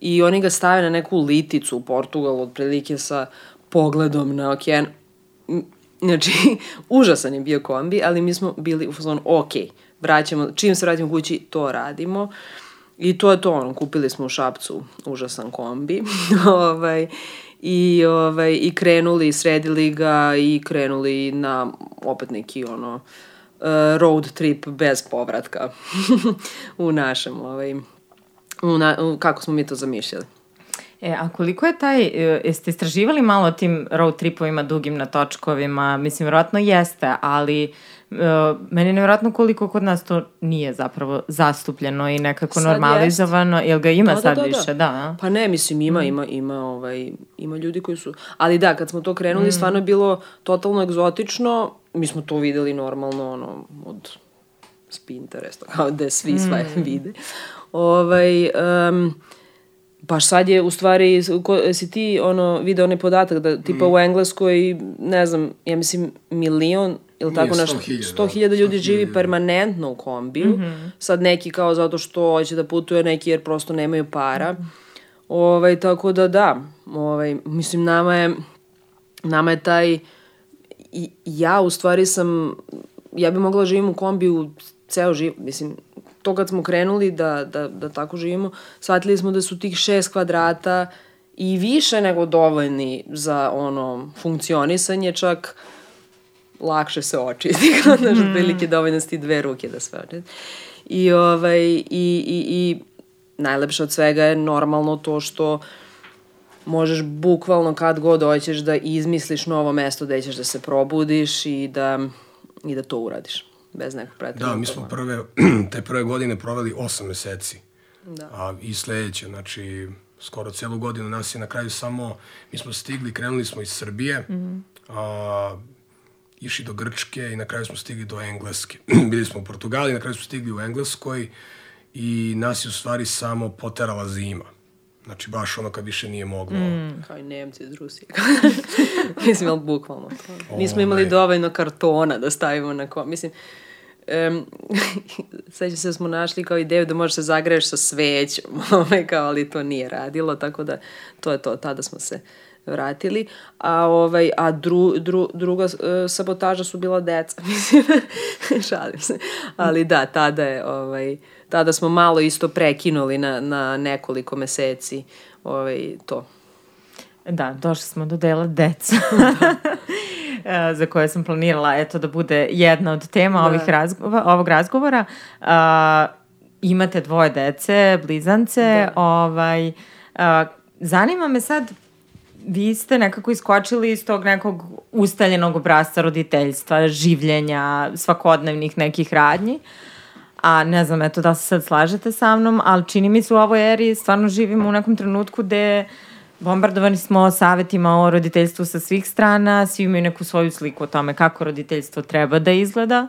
I oni ga stave na neku liticu u Portugalu, otprilike sa pogledom na okean Znači, užasan je bio kombi, ali mi smo bili u fazonu, ok, vraćamo, čim se vratimo kući, to radimo. I to je to, ono, kupili smo u Šapcu užasan kombi. ovaj, i, ovaj, I krenuli, sredili ga i krenuli na opet neki, ono, uh, road trip bez povratka u našem, ovaj, u na, u, kako smo mi to zamišljali. E, a koliko je taj, e, jeste istraživali malo o tim road tripovima dugim na točkovima? Mislim, vjerojatno jeste, ali uh, meni je nevjerojatno koliko kod nas to nije zapravo zastupljeno i nekako sad normalizovano. Jest. Jel ga ima da, sad da, da, više? Da. da. Pa ne, mislim, ima, mm. ima, ima, ovaj, ima ljudi koji su... Ali da, kad smo to krenuli, mm. stvarno je bilo totalno egzotično. Mi smo to videli normalno, ono, od s Pinteresta, kao da svi mm. sve vide. Ovaj, um, Baš sad je, u stvari, ko, si ti ono, video onaj podatak da tipa mm. u Engleskoj, ne znam, ja mislim milion ili tako nešto, 100.000 ljudi živi permanentno u kombiju, mm -hmm. sad neki kao zato što hoće da putuje, neki jer prosto nemaju para, mm -hmm. ovaj, tako da da, ovaj, mislim nama je, nama je taj, i, ja u stvari sam, ja bi mogla da živim u kombiju ceo život, mislim, to kad smo krenuli da, da, da tako živimo, shvatili smo da su tih šest kvadrata i više nego dovoljni za ono funkcionisanje, čak lakše se očisti, kao da mm. otprilike dovoljno sti dve ruke da sve očisti. I, ovaj, i, i, i najlepše od svega je normalno to što možeš bukvalno kad god hoćeš da izmisliš novo mesto gde ćeš da se probudiš i da, i da to uradiš bez nekog pretrednog Da, mi smo prve, te prve godine proveli osam meseci. Da. A, I sledeće, znači, skoro celu godinu nas je na kraju samo, mi smo stigli, krenuli smo iz Srbije, mm -hmm. a, išli do Grčke i na kraju smo stigli do Engleske. Bili smo u Portugali, na kraju smo stigli u Engleskoj i nas je u stvari samo poterala zima. Znači, baš ono kad više nije moglo. Mm. Kao i Nemci iz Rusije. Mislim, ali bukvalno to. Nismo imali dovoljno kartona da stavimo na ko... Mislim, um, sećam se da smo našli kao ideju da možeš se zagreješ sa svećom, ovaj, kao, ali to nije radilo, tako da to je to, tada smo se vratili, a ovaj a dru, dru, druga uh, sabotaža su bila deca, mislim, šalim se. Ali da, tada je ovaj tada smo malo isto prekinuli na, na nekoliko meseci ovaj, to. Da, došli smo do dela deca. Da. za koje sam planirala eto da bude jedna od tema da. ovih razgovora, ovog razgovora. Uh, imate dvoje dece, blizance, da. ovaj, uh, zanima me sad vi ste nekako iskočili iz tog nekog ustaljenog obrazca roditeljstva, življenja, svakodnevnih nekih radnji. A ne znam, eto da se sad slažete sa mnom, ali čini mi se u ovoj eri stvarno živimo u nekom trenutku gde bombardovani smo savetima o roditeljstvu sa svih strana, svi imaju neku svoju sliku o tome kako roditeljstvo treba da izgleda.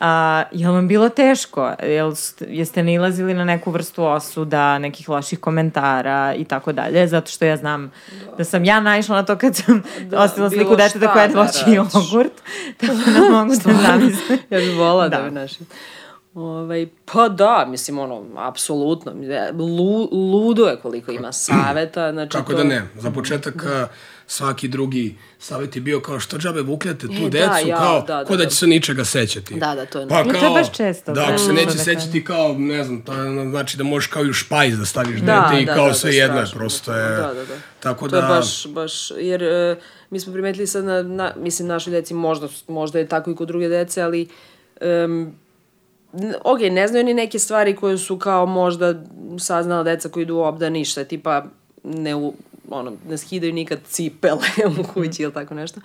A, je li vam bilo teško? Jel, jeste nilazili na neku vrstu osuda, nekih loših komentara i tako dalje? Zato što ja znam da, da sam ja naišla na to kad sam da, ostila sliku deteta koja je dvoći da jogurt. Tako da mogu da zamislim. ja bih volala da, da bi našim. Ovaj, pa da, mislim, ono, apsolutno. Lu, ludo je koliko ima saveta. Znači, Kako to... da ne? Za početak, da svaki drugi savjet je bio kao što džabe vukljate tu e, da, decu, da, ja, kao da, da, ko da, da će se ničega sećati. Da, da, to je. Pa, kao, to je baš često. Da, ako se neće da sećati kao, ne znam, to znači da možeš kao i u špajz da staviš da, dete i kao da, sve da, jedno je, prosto je. Da, da, da. Tako to da... To je baš, baš, jer uh, mi smo primetili sad na, na mislim, našoj deci možda, možda je tako i kod druge dece, ali um, ok, ne znaju ni neke stvari koje su kao možda saznala deca koji idu u obdanište, tipa ne u, ono, ne skidaju nikad cipele u kući ili tako nešto.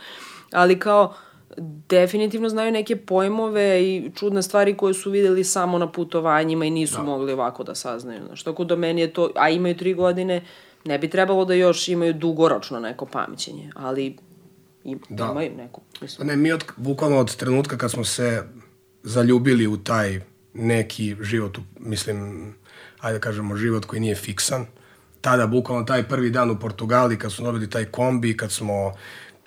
Ali kao, definitivno znaju neke pojmove i čudne stvari koje su videli samo na putovanjima i nisu da. mogli ovako da saznaju. Znaš, tako da meni je to, a imaju tri godine, ne bi trebalo da još imaju dugoročno neko pamećenje, ali im, da. imaju neko. Mislim. Ne, mi od, bukvalno od trenutka kad smo se zaljubili u taj neki život, mislim, ajde da kažemo život koji nije fiksan, tada bukvalno taj prvi dan u Portugali kad smo dobili taj kombi, kad smo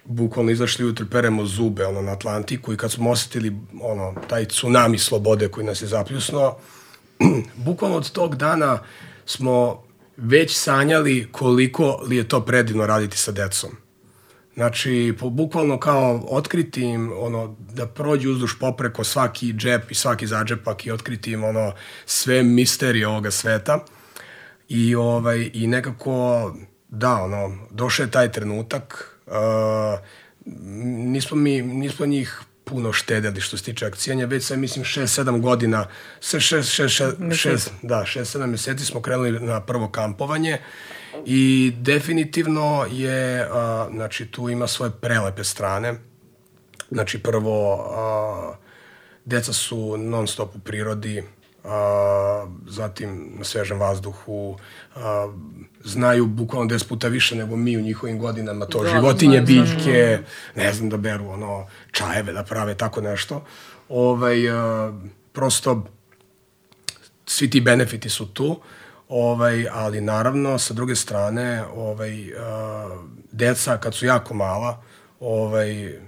bukvalno izašli ujutro peremo zube ono, na Atlantiku i kad smo osetili ono, taj tsunami slobode koji nas je zapljusno, bukvalno od tog dana smo već sanjali koliko li je to predivno raditi sa decom. Znači, po, bukvalno kao otkriti im, ono, da prođu uzduž popreko svaki džep i svaki zadžepak i otkriti im, ono, sve misterije ovoga sveta. I, ovaj, i nekako, da, ono, došao je taj trenutak, uh, nismo, mi, nismo njih puno štedeli što se tiče akcijanja, već sam mislim 6-7 godina, 6, da, 6-7 meseci smo krenuli na prvo kampovanje i definitivno je, uh, znači tu ima svoje prelepe strane. Znači prvo, uh, deca su non stop u prirodi, a, zatim na svežem vazduhu, a, znaju bukvalno 10 puta više nego mi u njihovim godinama, to da, životinje, da, biljke, ne znam da beru ono, čajeve da prave, tako nešto. Ovaj, a, prosto, svi ti benefiti su tu, ovaj, ali naravno, sa druge strane, ovaj, deca kad su jako mala, ovaj,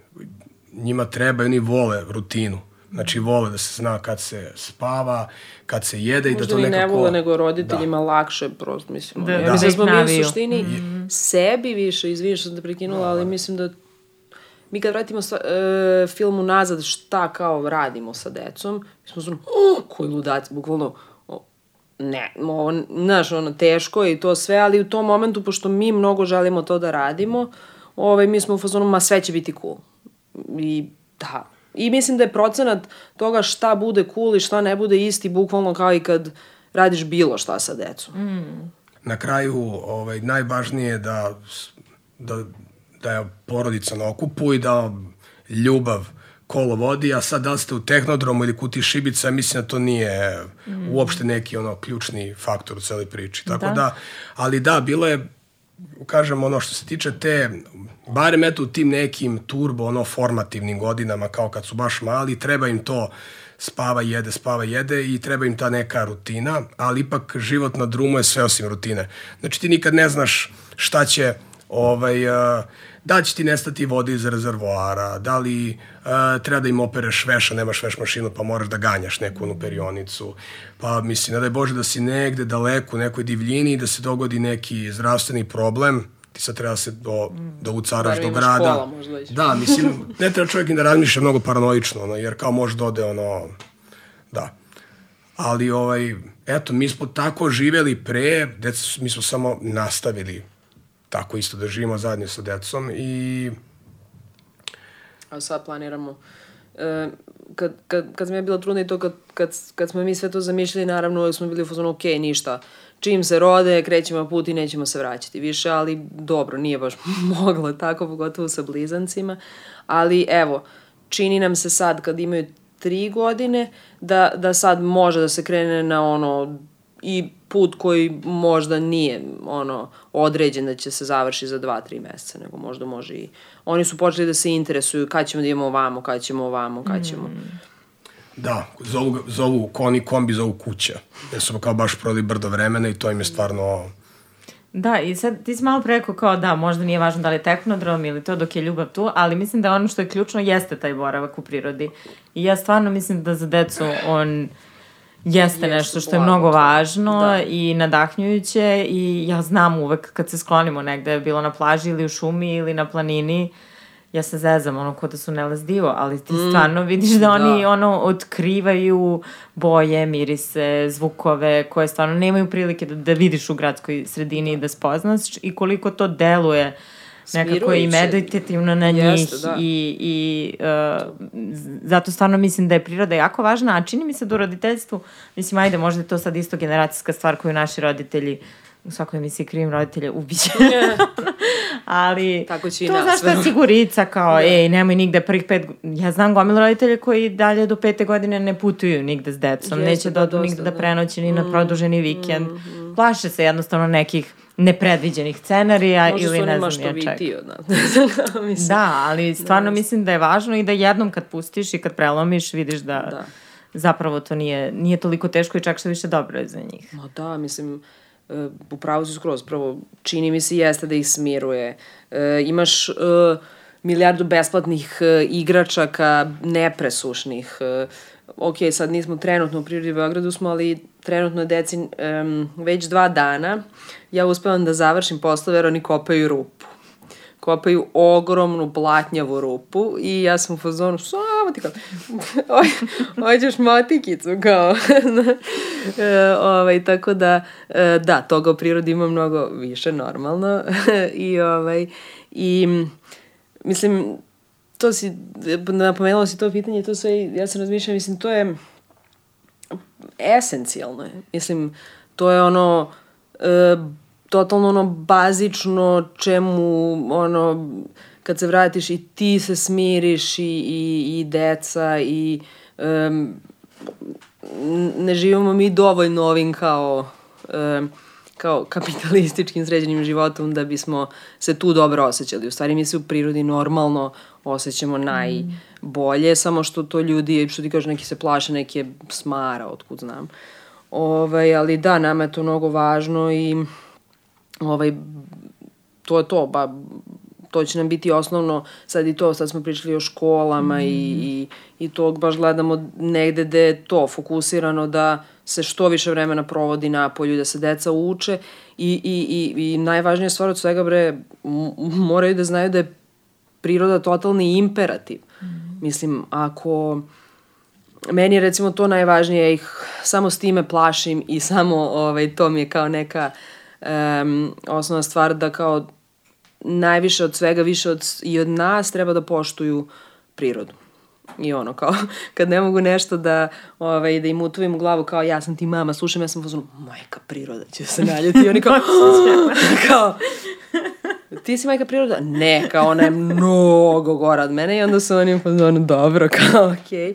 njima treba i oni vole rutinu Znači, vole da se zna kad se spava, kad se jede Možda i da to nekako... Možda ne vole, nego roditeljima da. lakše, prosto, mislim. Da, da. Mislim da smo mi u suštini mm. sebi više, izvini što sam te prekinula, da, ali da. mislim da mi kad vratimo sa, e, film unazad šta kao radimo sa decom, mi smo zvonu, oh, koji ludac, bukvalno, ne, ovo, znaš, ono, teško je i to sve, ali u tom momentu, pošto mi mnogo želimo to da radimo, ovaj, mi smo u fazonu, ma sve će biti cool. I da, I mislim da je procenat toga šta bude cool i šta ne bude isti bukvalno kao i kad radiš bilo šta sa decom. Mm. na kraju ovaj, najvažnije je da, da, da je porodica na okupu i da ljubav kolo vodi, a sad da li ste u tehnodromu ili kuti šibica, mislim da to nije mm. uopšte neki ono ključni faktor u celoj priči. Tako da. da, ali da, bilo je kažem ono što se tiče te barem eto u tim nekim turbo ono formativnim godinama kao kad su baš mali treba im to spava jede, spava jede i treba im ta neka rutina, ali ipak život na drumu je sve osim rutine. Znači ti nikad ne znaš šta će ovaj, uh, da će ti nestati vode iz rezervoara, da li uh, treba da im opereš veš, a nemaš veš mašinu pa moraš da ganjaš neku onu perionicu, pa mislim, ne daj Bože da si negde daleko u nekoj divljini i da se dogodi neki zdravstveni problem, ti sad treba da se do, da ucaraš do grada. Škola, možda Da, mislim, ne treba čovjek da razmišlja mnogo paranoično, ono, jer kao može dode, da ono, da. Ali, ovaj, eto, mi smo tako živeli pre, deca, mi smo samo nastavili tako isto da živimo zajedno sa decom i... A sad planiramo e, kad, kad, kad sam ja bila trudna i to kad, kad, kad smo mi sve to zamišljali, naravno smo bili u fazonu, ok, ništa, čim se rode, krećemo put i nećemo se vraćati više, ali dobro, nije baš moglo tako, pogotovo sa blizancima, ali evo, čini nam se sad kad imaju tri godine, da, da sad može da se krene na ono i put koji možda nije ono određen da će se završi za dva, tri meseca, nego možda može i... Oni su počeli da se interesuju kad ćemo da idemo ovamo, kad ćemo ovamo, kad ćemo... Mm. Da, zovu, zovu koni kombi, zovu kuća. Jer su kao baš prodali brdo vremena i to im je stvarno... Da, i sad ti si malo preko kao da, možda nije važno da li je tehnodrom ili to dok je ljubav tu, ali mislim da ono što je ključno jeste taj boravak u prirodi. I ja stvarno mislim da za decu on jeste nešto što je mnogo važno da. i nadahnjujuće i ja znam uvek kad se sklonimo negde, bilo na plaži ili u šumi ili na planini, ja se zezam, ono, ko da su Neles Divo, ali ti mm. stvarno vidiš da, da oni, ono, otkrivaju boje, mirise, zvukove, koje stvarno nemaju prilike da, da vidiš u gradskoj sredini i da spoznaš i koliko to deluje nekako i meditativno na njih Jeste, da. i, i uh, zato stvarno mislim da je priroda jako važna, a čini mi se da u roditeljstvu, mislim, ajde, možda je to sad isto generacijska stvar koju naši roditelji u svakoj emisiji krivim roditelje ubiće. Yeah. Ali Tako će to nas. zašto je sigurica kao, yeah. ej, nemoj nigde prvih pet, ja znam gomil roditelje koji dalje do pete godine ne putuju nigde s decom, Jeste, neće da odu nigde da, da prenoće ni na mm, produženi vikend. Mm, mm. Plaše se jednostavno nekih nepredviđenih scenarija Možda ili ne znam ja čega. Možda da, ali stvarno da, mislim da je važno i da jednom kad pustiš i kad prelomiš vidiš da, da. zapravo to nije, nije toliko teško i čak što više dobro je za njih. Ma da, mislim, uh, upravo si skroz, prvo čini mi se jeste da ih smiruje. Uh, imaš uh, milijardu besplatnih uh, igračaka nepresušnih, uh, ok, sad nismo trenutno u prirodi Beogradu smo, ali trenutno deci um, već dva dana ja uspevam da završim poslove jer oni kopaju rupu. Kopaju ogromnu blatnjavu rupu i ja sam u fazonu, samo ti kao, hoćeš motikicu, kao. e, ovaj, tako da, e, da, toga u prirodi ima mnogo više, normalno. I, ovaj, i mislim, to si, napomenula si to pitanje, to sve, ja sam razmišljala, mislim, to je esencijalno. Mislim, to je ono, e, totalno ono bazično čemu, ono, kad se vratiš i ti se smiriš i, i, i deca i um, ne živimo mi dovoljno ovim kao um, kao kapitalističkim sređenim životom da bismo se tu dobro osjećali. U stvari mi se u prirodi normalno osjećamo najbolje, mm. samo što to ljudi, što ti kaže, neki se plaše, neki je smara, otkud znam. Ovaj, ali da, nama je to mnogo važno i ovaj, to je to, ba, to će nam biti osnovno, sad i to, sad smo pričali o školama mm. i, i, i to baš gledamo negde gde je to fokusirano da se što više vremena provodi na polju, da se deca uče i, i, i, i najvažnija stvar od svega, bre, moraju da znaju da je priroda totalni imperativ. Mm. Mislim, ako meni je recimo to najvažnije, ja ih samo s time plašim i samo ovaj, to mi je kao neka um, osnovna stvar da kao najviše od svega, više od, i od nas treba da poštuju prirodu. I ono, kao, kad ne mogu nešto da, ovaj, da im utuvim u glavu, kao, ja sam ti mama, slušam, ja sam fazonu, majka priroda će se naljeti. I oni kao, kao, ti si majka priroda? Ne, kao, ona je mnogo gora od mene. I onda su oni fazonu, dobro, kao, okej. Okay.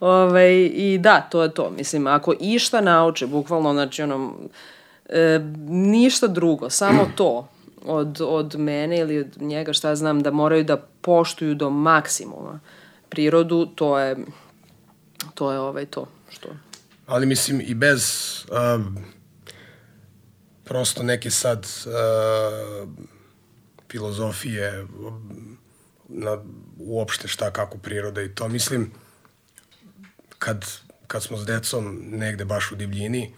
Ovaj, I da, to je to. Mislim, ako išta nauče, bukvalno, znači, ono, e, ništa drugo, samo to od, od mene ili od njega, šta ja znam, da moraju da poštuju do maksimuma prirodu, to je, to je ovaj to što... Ali mislim i bez uh, prosto neke sad uh, filozofije na uopšte šta kako priroda i to. Mislim kad, kad smo s decom negde baš u divljini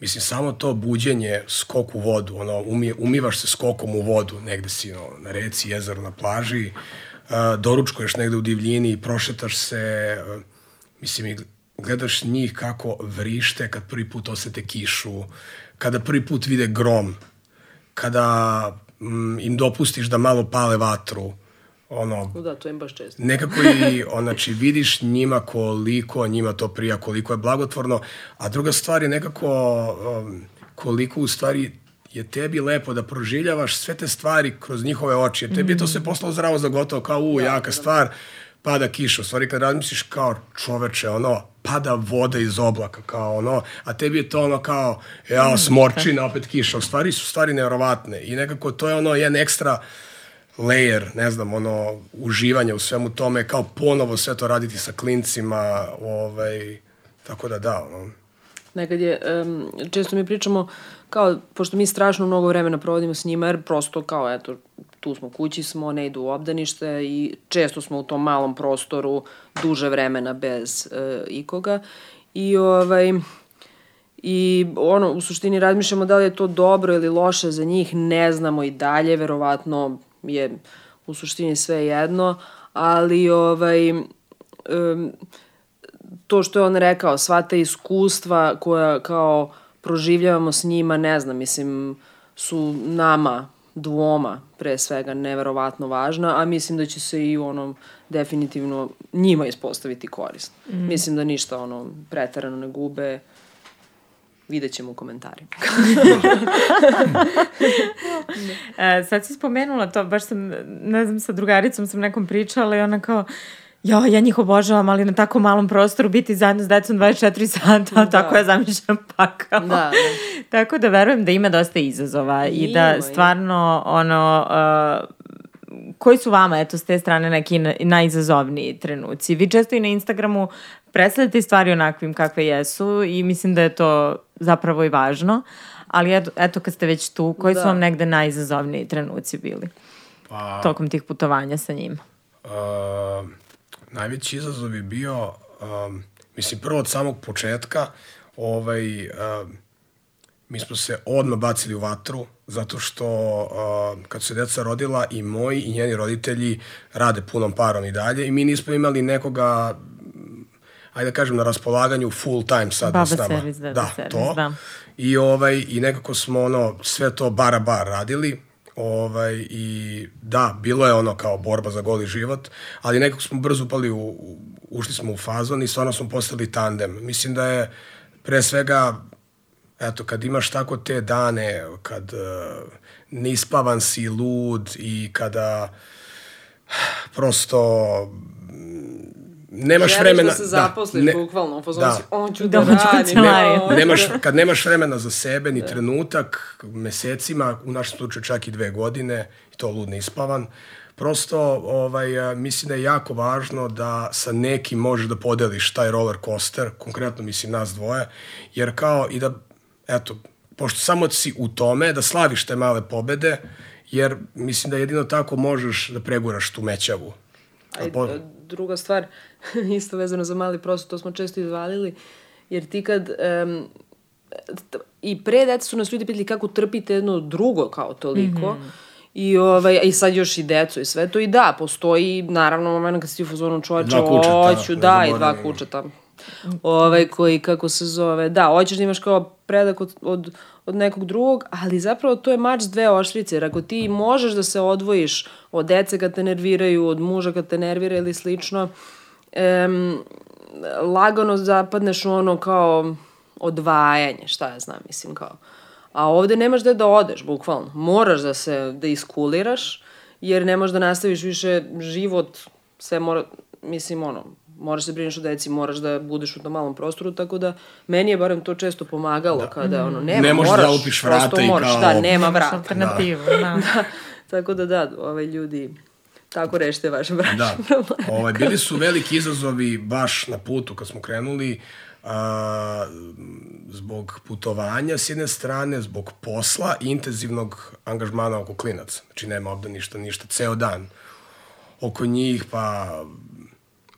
mislim samo to buđenje skok u vodu ono umi, umivaš se skokom u vodu negde si no, na reci, jezeru, na plaži uh, doručkuješ negde u divljini i prošetaš se uh, mislim i gledaš njih kako vrište kad prvi put osete kišu kada prvi put vide grom kada mm, im dopustiš da malo pale vatru, ono... Da, to im baš često. Nekako i, znači, vidiš njima koliko njima to prija, koliko je blagotvorno, a druga stvar je nekako um, koliko u stvari je tebi lepo da proživljavaš sve te stvari kroz njihove oči, jer tebi je to sve poslao zdravo za gotovo, kao u, da, jaka da. stvar, pada kiša. U stvari kad razmisliš kao čoveče, ono, pada voda iz oblaka, kao ono, a tebi je to ono kao, ja, mm, smorčina, opet kiša. Stvari su stvari nevjerovatne i nekako to je ono jedan ekstra layer, ne znam, ono, uživanje u svemu tome, kao ponovo sve to raditi sa klincima, ovaj, tako da da, ono. Nekad je, um, često mi pričamo, kao, pošto mi strašno mnogo vremena provodimo s njima, jer prosto kao, eto, tu smo, kući smo, ne idu u obdanište i često smo u tom malom prostoru duže vremena bez e, ikoga. I ovaj, I ono, u suštini razmišljamo da li je to dobro ili loše za njih, ne znamo i dalje, verovatno je u suštini sve jedno, ali ovaj, um, to što je on rekao, sva ta iskustva koja kao proživljavamo s njima, ne znam, mislim, su nama dvoma pre svega neverovatno važna, a mislim da će se i onom definitivno njima ispostaviti korisno. Mm. Mislim da ništa ono preterano ne gube, vidjet ćemo u komentarima. e, sad si spomenula to, baš sam, ne znam, sa drugaricom sam nekom pričala i ona kao, ja, ja njih obožavam, ali na tako malom prostoru biti zajedno s decom 24 sata, da. tako je zamišljam pakao. Da, da. tako da verujem da ima dosta izazova i, i da stvarno ono... Uh, koji su vama, eto, s te strane neki najizazovniji trenuci? Vi često i na Instagramu predstavljate stvari onakvim kakve jesu i mislim da je to zapravo i važno, ali eto, eto kad ste već tu, koji da. su vam negde najizazovniji trenuci bili pa, tokom tih putovanja sa njim? Uh, najveći izazov je bio, um, mislim, prvo od samog početka, ovaj, um, mi smo se odmah bacili u vatru, zato što uh, kad su se deca rodila i moji i njeni roditelji rade punom parom i dalje i mi nismo imali nekoga ajde da kažem, na raspolaganju full time sad Baba s nama. Service, da, da, servis, to. Da. I, ovaj, I nekako smo ono, sve to bara bar radili. Ovaj, I da, bilo je ono kao borba za goli život, ali nekako smo brzo upali u, u ušli smo u fazon i stvarno smo postali tandem. Mislim da je pre svega eto, kad imaš tako te dane, kad uh, nispavan si, lud i kada prosto nemaš Želiš vremena... da se zaposliš, da, ne, bukvalno, da. si, on ću da, da radim. Ne, nemaš, kad nemaš vremena za sebe, ni da. trenutak, mesecima, u našem slučaju čak i dve godine, i to lud nispavan, prosto ovaj, mislim da je jako važno da sa nekim možeš da podeliš taj roller coaster, konkretno mislim nas dvoje, jer kao i da, eto, pošto samo si u tome, da slaviš te male pobede, jer mislim da jedino tako možeš da preguraš tu mećavu. A druga stvar, isto vezano za mali prostor, to smo često izvalili, jer ti kad... Um, I pre deca su nas ljudi pitali kako trpite jedno drugo kao toliko, mm -hmm. I, ovaj, I sad još i decu i sve to. I da, postoji, naravno, moment kad si u fazonu čoveče, hoću, da, i dva kučeta. Ovaj, koji, kako se zove, da, hoćeš da imaš kao predak od, od, od nekog drugog, ali zapravo to je mač dve oštrice, jer ako ti možeš da se odvojiš od dece kad te nerviraju, od muža kad te nervira ili slično, em, lagano zapadneš u ono kao odvajanje, šta ja znam, mislim kao. A ovde nemaš gde da odeš, bukvalno. Moraš da se, da iskuliraš, jer ne možeš da nastaviš više život, sve mora, mislim, ono, moraš se brineš o deci, moraš da budeš u tom malom prostoru, tako da meni je barem to često pomagalo da. kada, ono, nema, Ne možeš moraš, da upiš vrata i moraš, kao- Da, nema vrata. alternativu, da. Da, tako da da, ovaj ljudi, tako rešite vaše bračne Da. probleme. Ovaj, bili su veliki izazovi baš na putu kad smo krenuli, a, zbog putovanja s jedne strane, zbog posla i intenzivnog angažmana oko klinaca. Znači nema ovde ništa, ništa, ceo dan oko njih, pa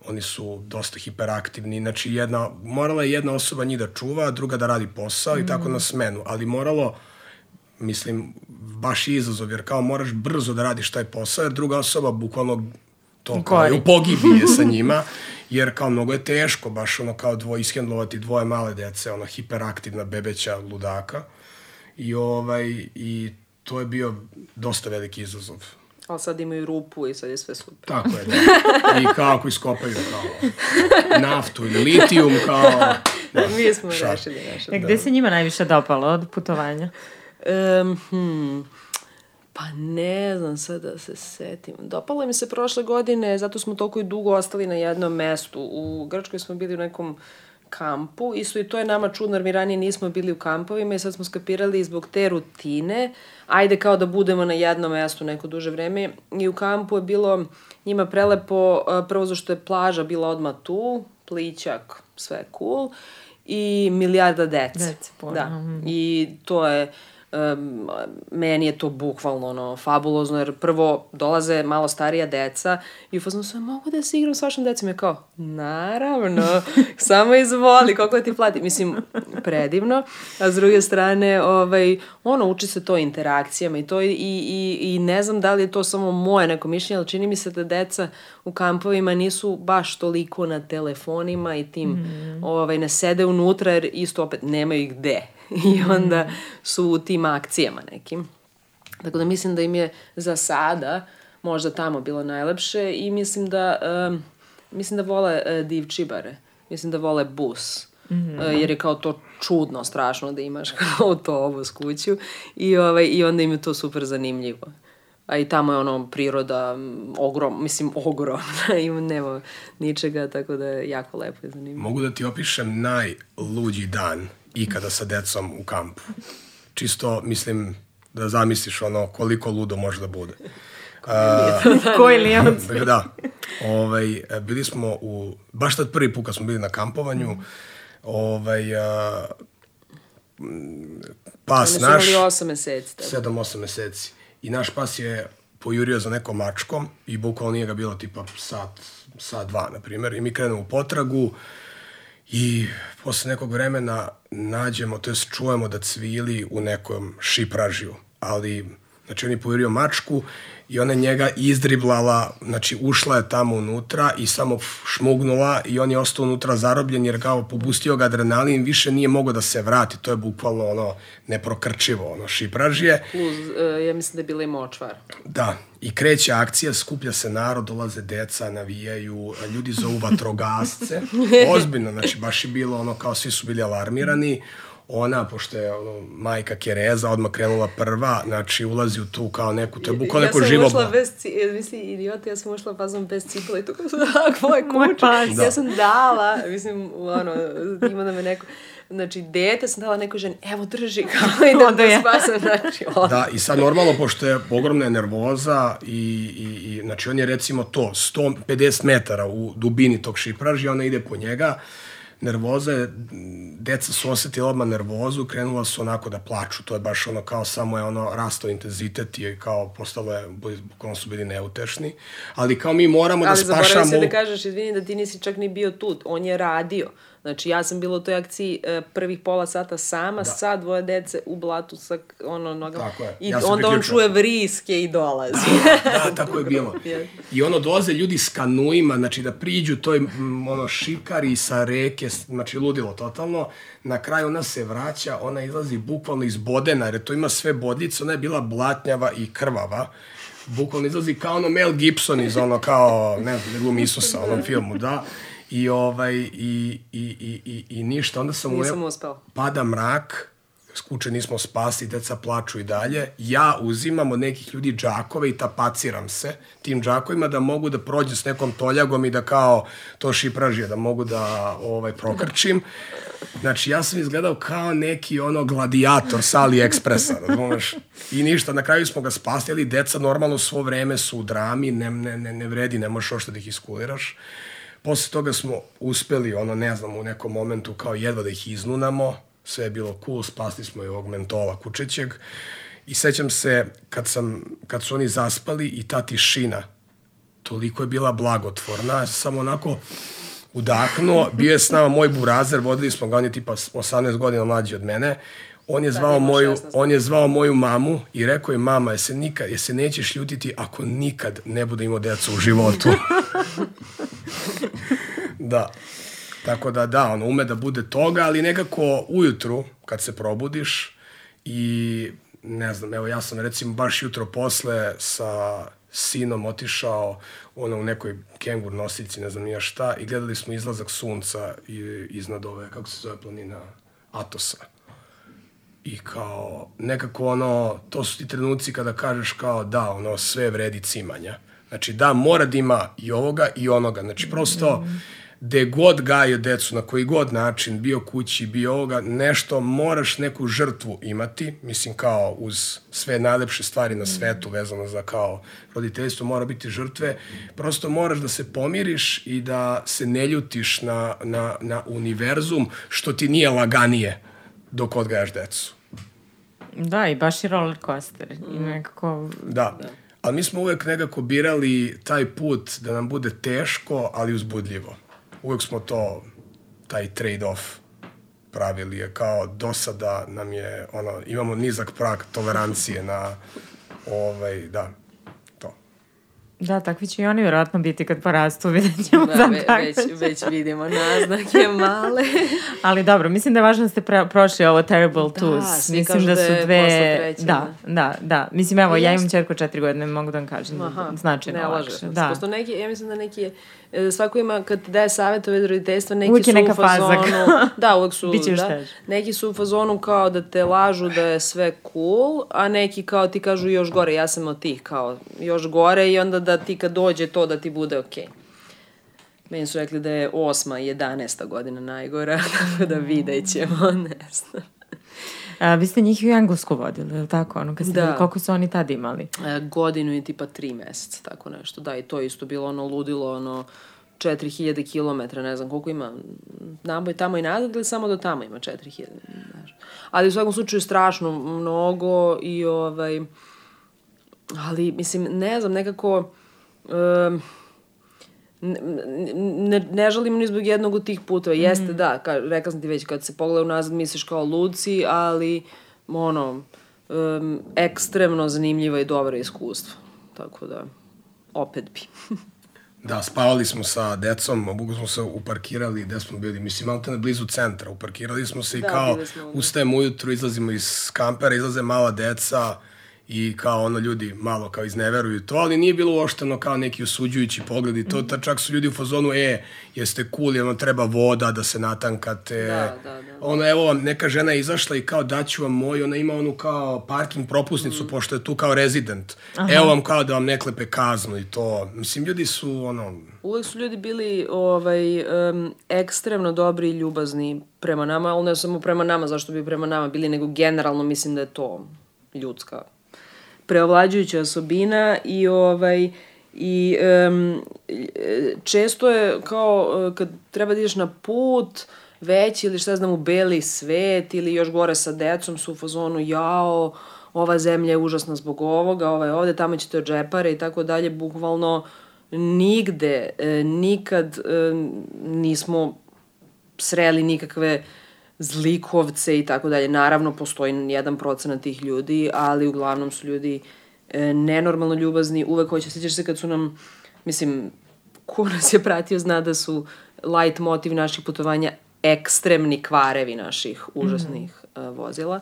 oni su dosta hiperaktivni, znači jedna, morala je jedna osoba njih da čuva, druga da radi posao i tako na smenu, ali moralo, mislim, baš je izazov, jer kao moraš brzo da radiš taj posao, jer druga osoba bukvalno to kao je u je sa njima, jer kao mnogo je teško baš ono kao dvoje ishendlovati dvoje male dece, ono hiperaktivna bebeća ludaka. I ovaj i to je bio dosta veliki izazov. Ali sad imaju rupu i sad je sve super. Tako je, da. I kao ako iskopaju kao naftu ili litijum, kao... Da, Mi smo šal. rešili naše. E, gde se njima najviše dopalo od putovanja? Um, hmm, pa ne znam sad da se setim. Dopalo mi se prošle godine, zato smo toliko i dugo ostali na jednom mestu. U Grčkoj smo bili u nekom kampu, isto i to je nama čudno, jer mi ranije nismo bili u kampovima i sad smo skapirali zbog te rutine, ajde kao da budemo na jednom mestu neko duže vreme. I u kampu je bilo njima prelepo, prvo zašto je plaža bila odmah tu, plićak, sve cool, i milijarda dece. Dece, Da, i to je um, meni je to bukvalno ono fabulozno jer prvo dolaze malo starija deca i u fazonu sam mogu da se igram s vašom decom? Je kao naravno samo izvoli koliko ti plati? Mislim predivno. A s druge strane ovaj ono uči se to interakcijama i to i, i, i ne znam da li je to samo moje neko mišljenje ali čini mi se da deca u kampovima nisu baš toliko na telefonima i tim mm. ovaj ne sede unutra jer isto opet nemaju gde i onda su u tim akcijama nekim. Tako da mislim da im je za sada možda tamo bilo najlepše i mislim da um, mislim da vole uh, divčibare. Mislim da vole bus. Mm -hmm. jer je kao to čudno, strašno da imaš kao autobus kuću i, ovaj, i onda im je to super zanimljivo. A i tamo je ono priroda ogrom, mislim ogromna, ima nema ničega, tako da je jako lepo i zanimljivo. Mogu da ti opišem najluđi dan ikada sa decom u kampu. Čisto, mislim, da zamisliš ono koliko ludo može da bude. Koji Lijevac? Da. Ovaj, bili smo u, baš tad prvi put kad smo bili na kampovanju, ovaj, a, m, pas Oni su naš, imali osam meseci. Tako. 7-8 meseci. I naš pas je pojurio za nekom mačkom i bukvalno nije ga bilo tipa sat, sat dva, na primjer. I mi krenemo u potragu i posle nekog vremena nađemo, to jest čujemo da cvili u nekom šipražiju. Ali, znači on je pojurio mačku i ona je njega izdriblala, znači ušla je tamo unutra i samo šmugnula i on je ostao unutra zarobljen jer kao popustio ga adrenalin, više nije mogao da se vrati, to je bukvalno ono neprokrčivo, ono šipražje. Plus, uh, ja mislim da je bila i močvar. Da, i kreće akcija, skuplja se narod, dolaze deca, navijaju, ljudi zovu vatrogasce. Ozbiljno, znači baš je bilo ono kao svi su bili alarmirani. Ona, pošto je ono, majka Kereza odmah krenula prva, znači ulazi u tu kao neku, to je bukvalno neko živo... Ja sam ušla bez, ci, mislim, idiota, ja sam ušla fazom bez cipela i to kao sam dala moje Moj kuće. pas. Ja sam dala, mislim, ono, ima da me neko, znači, dete sam dala nekoj ženi, evo drži, kao i da me ja. spasam, znači, ono. Da, i sad normalno, pošto je ogromna je nervoza i, i, i znači on je recimo to 150 metara u dubini tog šipražja, ona ide po njega, nervoza je, deca su osetila odmah nervozu, krenula su onako da plaču, to je baš ono kao samo je ono rastao intenzitet i kao postalo je, bukvalno su bili neutešni, ali kao mi moramo da Ali zaboravio spašamo... se da kažeš, izvini da ti nisi čak ni bio tu, on je radio. Znači, ja sam bila u toj akciji e, prvih pola sata sama, da. sa dvoje dece u blatu sa ono nogama. Tako je. I Ja onda on čuje vriske i dolazi. da, tako je bilo. I ono dolaze ljudi s kanuima, znači da priđu toj ono šikari sa reke, znači ludilo totalno. Na kraju ona se vraća, ona izlazi bukvalno iz bodena, jer to ima sve bodljice, ona je bila blatnjava i krvava. Bukvalno izlazi kao ono Mel Gibson iz ono kao, ne znam, ne glumi Isusa u onom filmu, da. I, ovaj, i, i, i, i, i ništa. Onda sam Nisam u... uspela. Pada mrak, skuče nismo spasi, deca plaču i dalje. Ja uzimam od nekih ljudi džakove i tapaciram se tim džakovima da mogu da prođem s nekom toljagom i da kao to šipražije, da mogu da ovaj, prokrčim. Znači, ja sam izgledao kao neki ono gladijator sa AliExpressa, razumeš? I ništa, na kraju smo ga spasili, deca normalno svo vreme su u drami, ne, ne, ne, ne vredi, ne možeš ošto da ih iskuliraš. Posle toga smo uspeli, ono, ne znam, u nekom momentu kao jedva da ih iznunamo, sve je bilo cool, spasli smo i ovog mentola kučećeg. I sećam se kad, sam, kad su oni zaspali i ta tišina, toliko je bila blagotvorna, samo onako udahnuo, bio je s nama moj burazer, vodili smo ga, on je tipa 18 godina mlađi od mene, on je zvao ima moju, 16. on je zvao moju mamu i rekao je mama, je se nikad, je se nećeš ljutiti ako nikad ne bude imao deca u životu. da. Tako da da, ono, ume da bude toga, ali nekako ujutru, kad se probudiš i ne znam, evo ja sam recimo baš jutro posle sa sinom otišao ono u nekoj kengur nosici, ne znam nija šta, i gledali smo izlazak sunca iznad ove, kako se zove planina, Atosa. I kao, nekako ono, to su ti trenuci kada kažeš kao da, ono, sve vredi cimanja. Znači da, mora da ima i ovoga i onoga. Znači prosto, gde god gaje decu, na koji god način, bio kući, bio ovoga, nešto, moraš neku žrtvu imati, mislim kao uz sve najlepše stvari na svetu vezano za kao roditeljstvo, mora biti žrtve, prosto moraš da se pomiriš i da se ne ljutiš na, na, na univerzum, što ti nije laganije dok odgajaš decu. Da, i baš je roller coaster. I nekako... Da. da. Ali mi smo uvek nekako birali taj put da nam bude teško, ali uzbudljivo. Uvek smo to, taj trade-off pravili je kao do sada nam je, ono, imamo nizak prag tolerancije na, ovaj, da, to. Da, takvi će i oni vjerojatno biti kad porastu, vidjet ćemo Da, za ve, već, već vidimo naznake male. Ali dobro, mislim da je važno da ste pre, prošli ovo Terrible Da, Twos. mislim kažu da da su je dve... treće, da, da, da. Mislim, evo, ja imam čerku četiri godine, mogu da vam kažem. Aha, značajno ne lakše. lažeš. Da. Posto neki, ja mislim da neki, svako ima, kad ti daje savjetove od roditeljstva, neki Uvijek je su neka u fazonu, faza. da, uvek su, Biće da, neki su u fazonu kao da te lažu da je sve cool, a neki kao ti kažu još gore, ja sam od tih, kao još gore i onda da ti kad dođe to da ti bude okej. Meni su rekli da je osma i jedanesta godina najgora, tako da vidjet ćemo, ne znam. A, vi ste njih i u Englesku vodili, je li tako? Ono, kad ste Da. bili, koliko su oni tad imali? E, godinu i tipa tri meseca, tako nešto. Da, i to isto bilo ono ludilo, ono 4000 km, ne znam koliko ima, naboj tamo i nazad ili samo do tamo ima 4000, znaš. Ali u svakom slučaju strašno mnogo i ovaj, ali mislim, ne znam, nekako, um, ne, ne, žalimo ni zbog jednog od tih puteva. Jeste, da, ka, rekla sam ti već, kad se pogleda unazad misliš kao luci, ali ono, um, ekstremno zanimljivo i dobro iskustvo. Tako da, opet bi. Da, spavali smo sa decom, obugo smo se uparkirali gde smo bili, mislim, malo te blizu centra, uparkirali smo se i Da, kao da. ustajemo ujutru, izlazimo iz kampera, izlaze mala deca i kao ono ljudi malo kao izneveruju to, ali nije bilo uošteno kao neki osuđujući pogled i to, ta, čak su ljudi u fazonu, e, jeste cool, ono treba voda da se natankate. Da, da, da. Ono, evo vam, neka žena je izašla i kao daću vam moj, ona ima onu kao parking propusnicu, Mm. pošto je tu kao rezident. Evo vam kao da vam ne klepe kaznu i to. Mislim, ljudi su, ono, Uvek su ljudi bili ovaj, um, ekstremno dobri i ljubazni prema nama, ali ne samo prema nama, zašto bi prema nama bili, nego generalno mislim da je to ljudska preovlađujuća osobina i ovaj i um, često je kao uh, kad treba da ideš na put veći ili šta znam u beli svet ili još gore sa decom su u fazonu jao ova zemlja je užasna zbog ovoga, ova je ovde, tamo ćete od džepare i tako dalje, bukvalno nigde, e, nikad e, nismo sreli nikakve zlikovce i tako dalje. Naravno, postoji jedan procenat tih ljudi, ali uglavnom su ljudi e, nenormalno ljubazni, uvek hoće, sjećaš se kad su nam, mislim, ko nas je pratio zna da su light motiv naših putovanja ekstremni kvarevi naših užasnih mm. uh, vozila.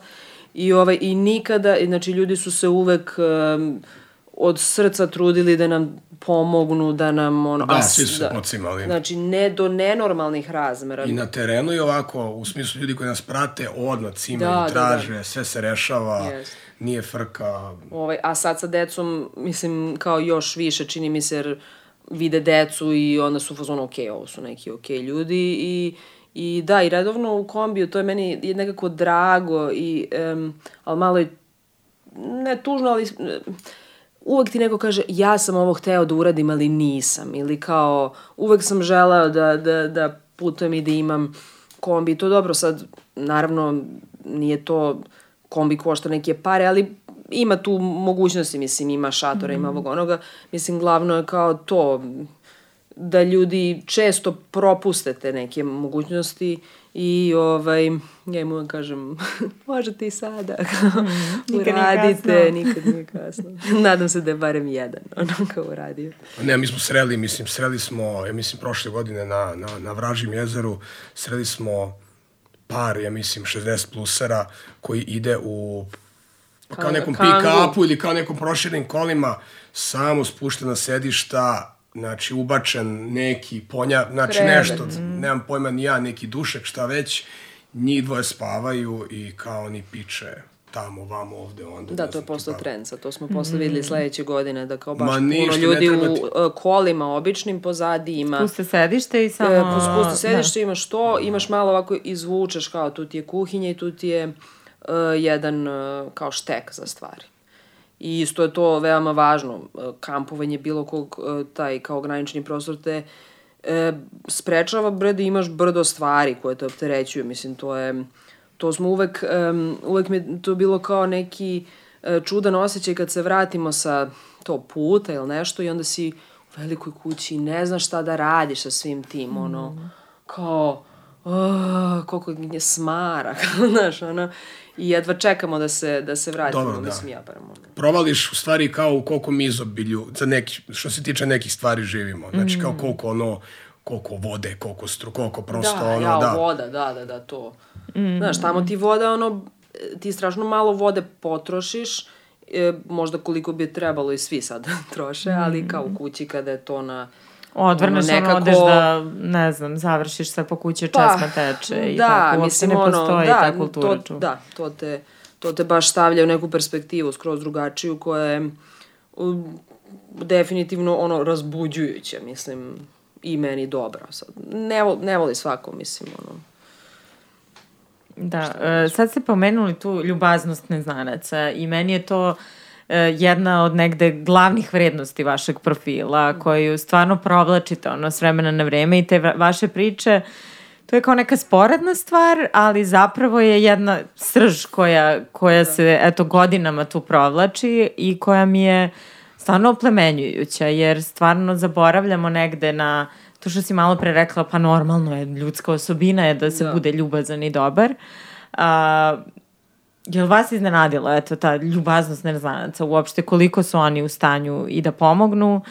I, ovaj, I nikada, znači ljudi su se uvek um, od srca trudili da nam pomognu, da nam ono... Da, svi su se pocimali. Znači, ne do nenormalnih razmera. I na terenu je ovako, u smislu ljudi koji nas prate, odmah cimaju, Da, da, traže, sve se rešava, Jest. nije frka. Ovaj, a sad sa decom, mislim, kao još više čini mi se, jer vide decu i onda su u fazonu, ok, ovo su neki ok ljudi i, i da, i redovno u kombiju, to je meni je nekako drago i, um, ali malo je, ne tužno, ali em, uvek ti neko kaže ja sam ovo hteo da uradim, ali nisam. Ili kao uvek sam želeo da, da, da putujem i da imam kombi. To dobro, sad naravno nije to kombi košta neke pare, ali ima tu mogućnosti, mislim, ima šatora, ima ovog onoga. Mislim, glavno je kao to da ljudi često propuste te neke mogućnosti i ovaj, ja im uvek kažem, možete i sada, Nikad nije uradite, kasno. nikad nije kasno. Nadam se da je barem jedan ono kao uradio. Ne, mi smo sreli, mislim, sreli smo, ja mislim, prošle godine na, na, na Vražim jezeru, sreli smo par, ja mislim, 60 plusera koji ide u pa kao Kao nekom pick-upu ili kao nekom proširenim kolima, samo spuštena sedišta, znači ubačen neki ponja, znači Krevet. nešto, nemam pojma ni ja, neki dušek, šta već, njih dvoje spavaju i kao oni piče tamo, vamo, ovde, onda. Da, to je postao tipa. trend, sad to smo posle videli sledeće godine, da kao baš Ma puno ništa, ne ljudi u uh, kolima običnim pozadi ima. Puste sedište i samo... E, Spusti sedište, imaš to, imaš malo ovako izvučeš kao tu ti je kuhinja i tu ti je uh, jedan uh, kao štek za stvari. I isto je to veoma važno. Uh, kampovanje bilo kog, uh, taj kao ograničeni prostor te e, sprečava bre da imaš brdo stvari koje te opterećuju. Mislim, to je, to smo uvek, um, uvek mi to bilo kao neki e, čudan osjećaj kad se vratimo sa to puta ili nešto i onda si u velikoj kući i ne znaš šta da radiš sa svim tim, ono, kao, oh, koliko je smara, znaš, ono, i jedva čekamo da se, da se vratimo, Dobro, da. mislim, ja barem, ono. provališ u stvari kao u koliko mi izobilju, za neki, što se tiče nekih stvari živimo. Znači kao koliko ono, koliko vode, koliko stru, koliko prosto da, ono, ja, da. voda, da, da, da, to. Mm. Znaš, tamo ti voda, ono, ti strašno malo vode potrošiš, e, možda koliko bi trebalo i svi sad troše, ali kao u kući kada je to na... Odvrneš, ono, nekako- odeš da, ne znam, završiš sve po kući, česma teče i da, tako. Uopšte mislim, ne ono, postoji da, ta kultura. to, da, to te, to te baš stavlja u neku perspektivu skroz drugačiju koja je um, definitivno ono razbuđujuća, mislim, i meni dobra. Sad, ne, vo- ne voli svako, mislim, ono. Da, e, sad ste pomenuli tu ljubaznost neznanaca i meni je to e, jedna od negde glavnih vrednosti vašeg profila koju stvarno provlačite ono s vremena na vreme i te va- vaše priče to je kao neka sporedna stvar, ali zapravo je jedna srž koja, koja se eto godinama tu provlači i koja mi je stvarno oplemenjujuća, jer stvarno zaboravljamo negde na to što si malo pre rekla, pa normalno je, ljudska osobina je da se Da. bude ljubazan i dobar. A, je li vas iznenadilo, eto, ta ljubaznost neznanaca uopšte, koliko su oni u stanju i da pomognu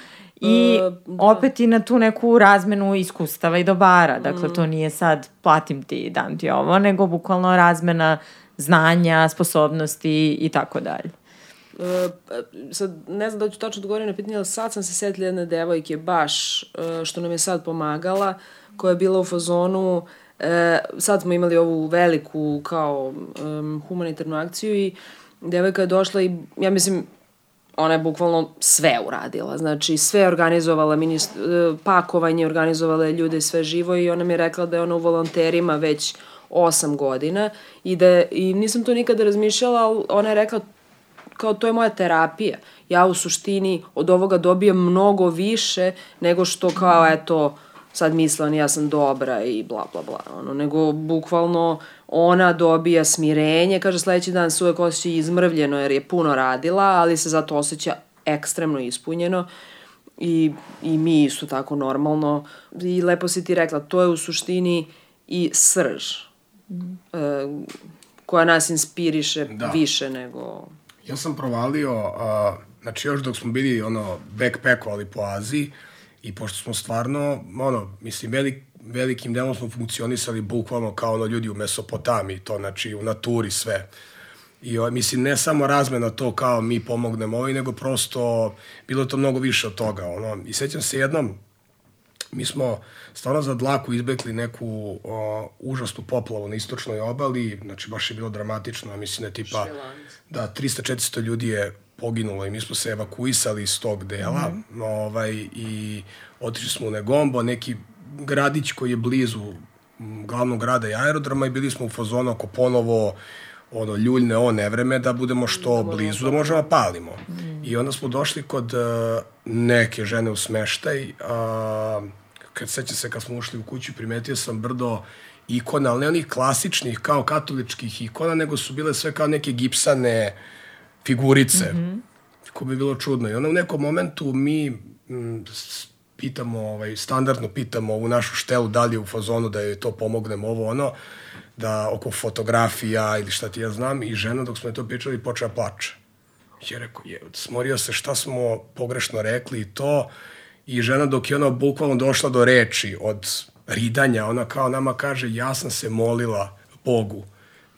i E, da. opet i na tu neku razmenu iskustava i dobara. Mm. Dakle, to nije sad platim ti, dam ti ovo, nego bukvalno razmena znanja, sposobnosti i tako dalje. E, sad, ne znam da ću tačno odgovoriti na pitanje, ali sad sam se setila jedne devojke baš, e, što nam je sad pomagala, koja je bila u fazonu, e, sad smo imali ovu veliku kao um, humanitarnu akciju i devojka je došla i ja mislim ona je bukvalno sve uradila. Znači, sve je organizovala, minist, e, pakovanje, organizovala je ljude sve živo i ona mi je rekla da je ona u volonterima već osam godina i da je, i nisam to nikada razmišljala, ali ona je rekla kao to je moja terapija. Ja u suštini od ovoga dobijam mnogo više nego što kao eto sad misle ja sam dobra i bla bla bla. Ono, nego bukvalno ona dobija smirenje, kaže sledeći dan se uvek osjeća izmrvljeno jer je puno radila, ali se zato osjeća ekstremno ispunjeno i, i mi isto tako normalno. I lepo si ti rekla, to je u suštini i srž e, koja nas inspiriše Da. više nego... Ja sam provalio, a, znači još dok smo bili ono backpackovali po Aziji i pošto smo stvarno, ono, mislim, velik, velikim delom smo funkcionisali bukvalno kao ono ljudi u Mesopotamiji, to znači u naturi sve. I o, mislim, ne samo razmena to kao mi pomognemo ovaj, nego prosto bilo je to mnogo više od toga. Ono. I sećam se jednom, mi smo stvarno za dlaku izbekli neku o, užasnu poplavu na istočnoj obali, znači baš je bilo dramatično, mislim da tipa, da, 300-400 ljudi je poginulo i mi smo se evakuisali iz tog dela mm -hmm. ovaj, i otišli smo u Negombo, neki gradić koji je blizu glavnog grada i aerodroma i bili smo u fazonu ako ponovo ono, ljuljne o nevreme da budemo što da blizu, da možemo da palimo. Mm. I onda smo došli kod uh, neke žene u smeštaj, uh, kad seća se kad smo ušli u kuću, primetio sam brdo ikona, ali ne onih klasičnih kao katoličkih ikona, nego su bile sve kao neke gipsane figurice. Mm -hmm. Ko bi bilo čudno. I onda u nekom momentu mi m, pitamo, ovaj, standardno pitamo ovu našu štelu da li je u fazonu da joj to pomognemo ovo ono, da oko fotografija ili šta ti ja znam i žena dok smo je to pričali počela plače. Je rekao, je, smorio se šta smo pogrešno rekli i to i žena dok je ona bukvalno došla do reči od ridanja, ona kao nama kaže ja sam se molila Bogu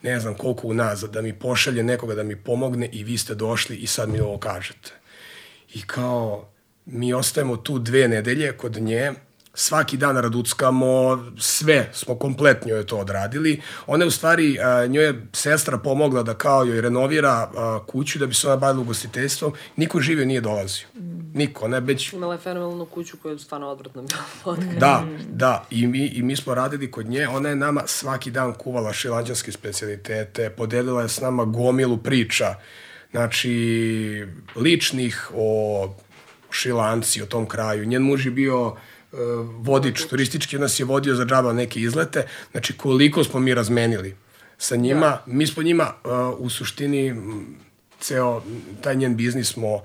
ne znam koliko unazad, da mi pošalje nekoga da mi pomogne i vi ste došli i sad mi ovo kažete. I kao, mi ostajemo tu dve nedelje kod nje, svaki dan raduckamo, sve smo kompletno joj to odradili. Ona je u stvari, a, njoj je sestra pomogla da kao joj renovira a, kuću da bi se ona bavila ugostiteljstvom. Niko živio nije dolazio. Niko. Ona je već... Imala je fenomenalnu kuću koja je stvarno odvratna bila. da, da. I mi, I mi smo radili kod nje. Ona je nama svaki dan kuvala šilanđanske specialitete, podelila je s nama gomilu priča. Znači, ličnih o Šilanci, o tom kraju. Njen muž je bio vodič turistički, nas je vodio za džaba neke izlete, znači koliko smo mi razmenili sa njima, ja. mi smo njima uh, u suštini ceo taj njen biznis smo uh,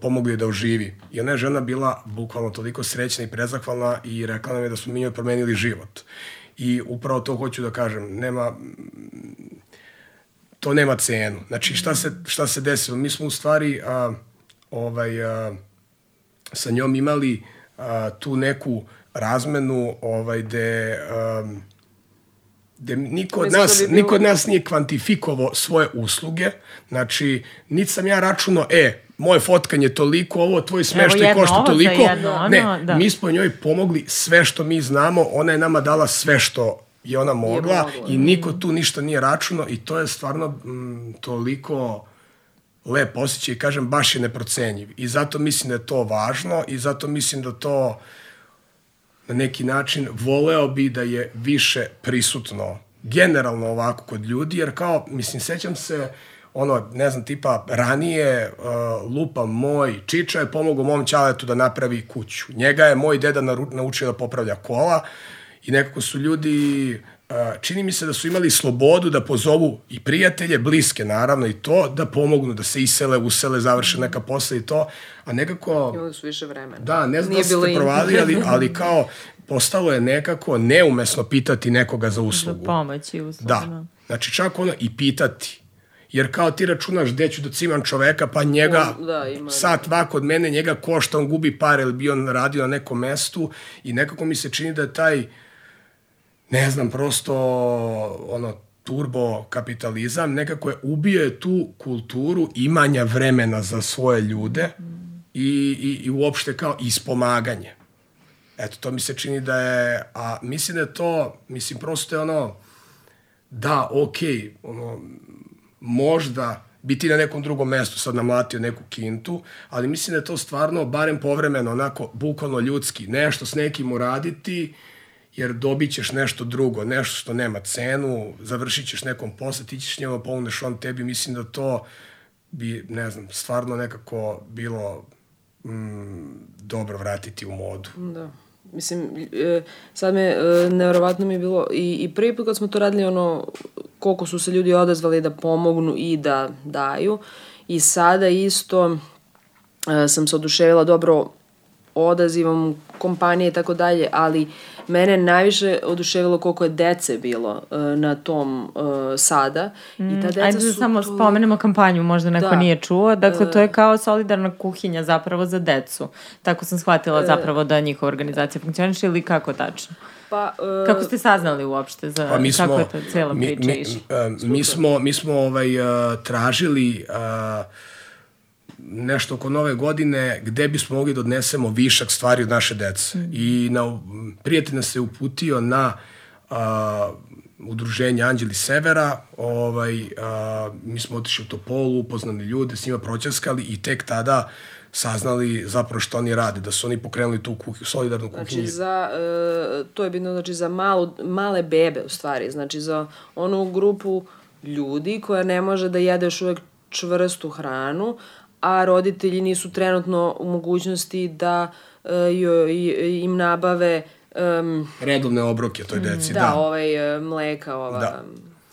pomogli da oživi. I ona je žena bila bukvalno toliko srećna i prezahvalna i rekla nam je da smo mi njoj promenili život. I upravo to hoću da kažem, nema to nema cenu. Znači šta se, šta se desilo? Mi smo u stvari a, ovaj, a, sa njom imali a, tu neku razmenu ovaj, gde, um, gde niko od, nas, da bi bilo... niko od nas nije kvantifikovao svoje usluge. Znači, niti sam ja računao, e, moje fotkanje toliko, ovo tvoj smeštaj košta toliko. Jedno, ono, ne, da. mi smo njoj pomogli sve što mi znamo, ona je nama dala sve što je ona mogla, je mogla. i niko tu ništa nije računao i to je stvarno mm, toliko lep osjećaj kažem baš je neprocenjiv. I zato mislim da je to važno i zato mislim da to na neki način voleo bi da je više prisutno generalno ovako kod ljudi, jer kao, mislim, sećam se ono, ne znam, tipa, ranije uh, lupa moj Čiča je pomogao mom ćaletu da napravi kuću. Njega je moj deda naučio da popravlja kola i nekako su ljudi čini mi se da su imali slobodu da pozovu i prijatelje, bliske naravno i to, da pomognu, da se isele, usele, završe neka posla i to, a nekako... Imali su više vremena. Da, ne znam da ste provali, ali, ali kao postalo je nekako neumesno pitati nekoga za uslugu. Za pomoć i uslugu. Da. Znači čak ono i pitati. Jer kao ti računaš gde ću da cimam čoveka, pa njega on, da, ima, sat dva kod mene, njega košta, on gubi pare, ili bi on radio na nekom mestu i nekako mi se čini da je taj ne znam, prosto ono, turbo kapitalizam nekako je ubije tu kulturu imanja vremena za svoje ljude i, i, i uopšte kao ispomaganje. Eto, to mi se čini da je, a mislim da je to, mislim, prosto je ono, da, okej, okay, ono, možda bi ti na nekom drugom mestu sad namlatio neku kintu, ali mislim da je to stvarno, barem povremeno, onako, bukvalno ljudski, nešto s nekim uraditi, jer dobit ćeš nešto drugo, nešto što nema cenu, završit ćeš nekom posle, ti ćeš njema pomogneš on tebi, mislim da to bi, ne znam, stvarno nekako bilo mm, dobro vratiti u modu. Da. Mislim, e, sad me, e, nevjerovatno mi je bilo, i, i prvi put kad smo to radili, ono, koliko su se ljudi odazvali da pomognu i da daju, i sada isto e, sam se oduševila dobro odazivom kompanije i tako dalje, ali mene najviše oduševilo koliko je dece bilo uh, na tom uh, sada. Mm, I ta deca Ajde da su samo to... spomenemo kampanju, možda neko Da. nije čuo. Dakle, to je kao solidarna kuhinja zapravo za decu. Tako sam E. shvatila zapravo da njihova organizacija funkcioniše ili kako tačno? Pa, uh, Kako ste saznali uopšte za Pa mi smo, kako je to cijela mi, priča mi, išla? uh, mi smo, mi smo ovaj, uh, tražili uh, nešto oko nove godine gde bismo mogli da odnesemo višak stvari od naše dece. Mm. I na, prijatelj nas se uputio na uh, udruženje Anđeli Severa, ovaj, uh, mi smo otišli u Topolu, upoznali ljude, s njima proćaskali i tek tada saznali zapravo što oni rade, da su oni pokrenuli tu kuhi, solidarnu kuhinju. Znači za, e, to je bitno znači za malu, male bebe u stvari, znači za onu grupu ljudi koja ne može da jede još uvek čvrstu hranu, a roditelji nisu trenutno u mogućnosti da e, joj- im nabave um, Redovne obroke toj deci, da, da. ovaj e, mleka, ova, Da.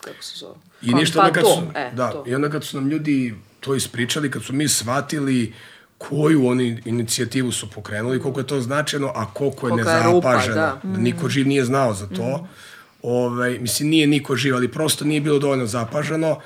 kako se zove? I ništa pa onda kad to, su, e, da, to. i onda kad su nam ljudi to ispričali, kad su mi shvatili koju oni inicijativu su pokrenuli, koliko je to značajno, a koliko je Kolika je rupa, nezapaženo. da. da niko živ nije znao za to. Ovaj, mislim, nije niko živ, ali prosto nije bilo dovoljno zapaženo.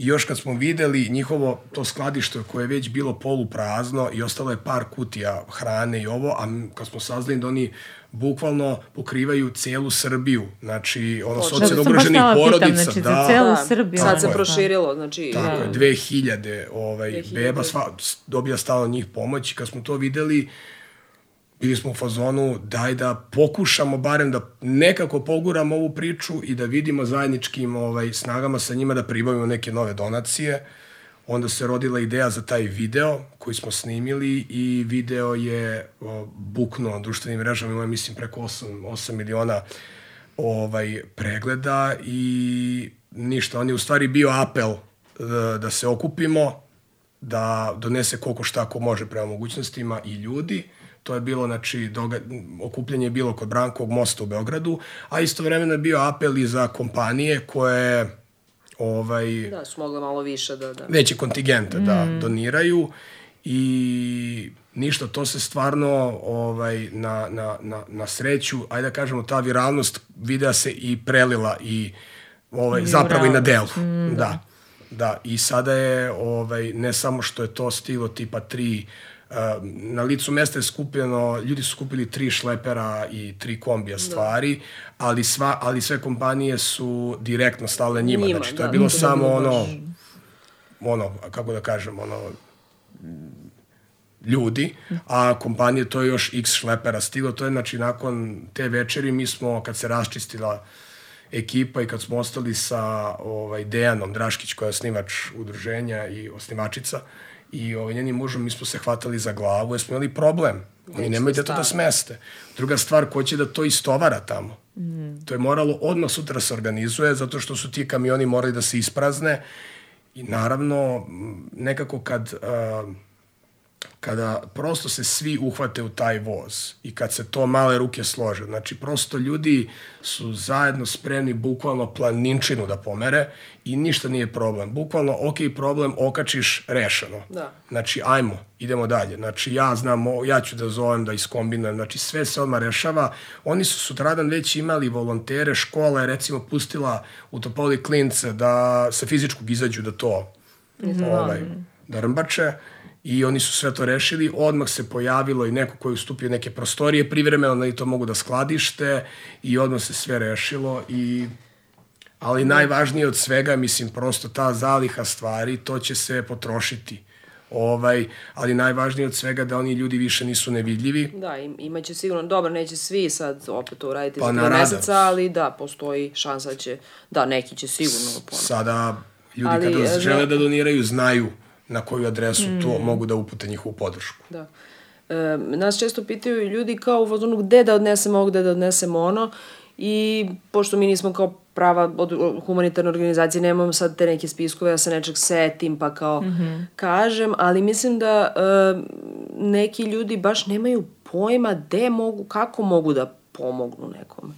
I još kad smo videli njihovo to skladište koje je već bilo poluprazno i ostalo je par kutija hrane i ovo, a kad smo saznali da oni bukvalno pokrivaju celu Srbiju, znači ono. Da, socijalno ugroženih htela pitam, porodica, znači, za da, celu Da, Srbiju. Sad se proširilo, znači... Tako je, 2000 ovaj, 2000. beba sva, dobija stalno njih pomoć i kad smo to videli, bili smo u fazonu daj da pokušamo barem da nekako poguramo ovu priču i da vidimo zajedničkim ovaj, snagama sa njima da pribavimo neke nove donacije. Onda se rodila ideja za taj video koji smo snimili i video je o, buknuo na društvenim mrežama, ima mislim preko 8, 8 miliona ovaj pregleda i ništa, on je u stvari bio apel da, da se okupimo, da donese koliko šta ko može prema mogućnostima i ljudi. To je bilo, znači, doga, okupljanje je bilo kod Brankovog mosta u Beogradu, a istovremeno je bio apel i za kompanije koje ovaj, Da, su mogle malo više da... da. veće kontingente da doniraju i ništa, to se stvarno ovaj, na, na, na, na sreću, ajde da kažemo, ta viralnost videa se i prelila i ovaj, zapravo i na delu. da. da. I sada je, ovaj, ne samo što je to stilo tipa tri Uh, na licu mesta je skupljeno, ljudi su skupili tri šlepera i tri kombija stvari, ali, sva, ali sve kompanije su direktno stale njima. Njima, znači, to da, je bilo to samo bilo ono, baš- ono, kako da kažem, ono, ljudi, a kompanije to je još x šlepera stiglo, to je znači nakon te večeri mi smo, kad se raščistila ekipa i kad smo ostali sa ovaj, Dejanom Draškić koja je osnivač udruženja i osnivačica i ovaj, njenim mužom mi smo se hvatali za glavu jer smo imali problem. Oni nemaju gde to da smeste. Druga stvar, ko će da to istovara tamo? Mm. To je moralo odmah sutra da se organizuje zato što su ti kamioni morali da se isprazne i naravno nekako kad uh, kada prosto se svi uhvate u taj voz i kad se to male ruke slože, znači prosto ljudi su zajedno spremni bukvalno planinčinu da pomere i ništa nije problem. Bukvalno, ok, problem, okačiš, rešeno. Da. Znači, ajmo, idemo dalje. Znači, ja znam, ja ću da zovem, da iskombinujem, znači sve se odmah rešava. Oni su sutradan već imali volontere, škola je recimo pustila u Topoli klince da sa fizičkog izađu da to ovaj, da rmbače i oni su sve to rešili. Odmah se pojavilo i neko koji je ustupio neke prostorije privremeno da i to mogu da skladište i odmah se sve rešilo i ali najvažnije od svega, mislim, prosto ta zaliha stvari, to će se potrošiti. Ovaj, ali najvažnije od svega da oni ljudi više nisu nevidljivi. Da, im, imaće sigurno, dobro, neće svi sad opet to uraditi Pa, za rada. meseca, ali da, postoji šansa da će, da, neki će sigurno ponovno. Sada ljudi Ali, kada e, žele da doniraju, znaju na koju adresu to mogu da upute njihovu podršku. Da. E, nas često pitaju ljudi kao u fazonu gde da odnesemo ovo, gde da odnesemo ono i pošto mi nismo kao prava od, humanitarne organizacije, nemamo sad te neke spiskove, ja se nečeg setim pa kao kažem, ali mislim da e, neki ljudi baš nemaju pojma gde mogu, kako mogu da pomognu nekome.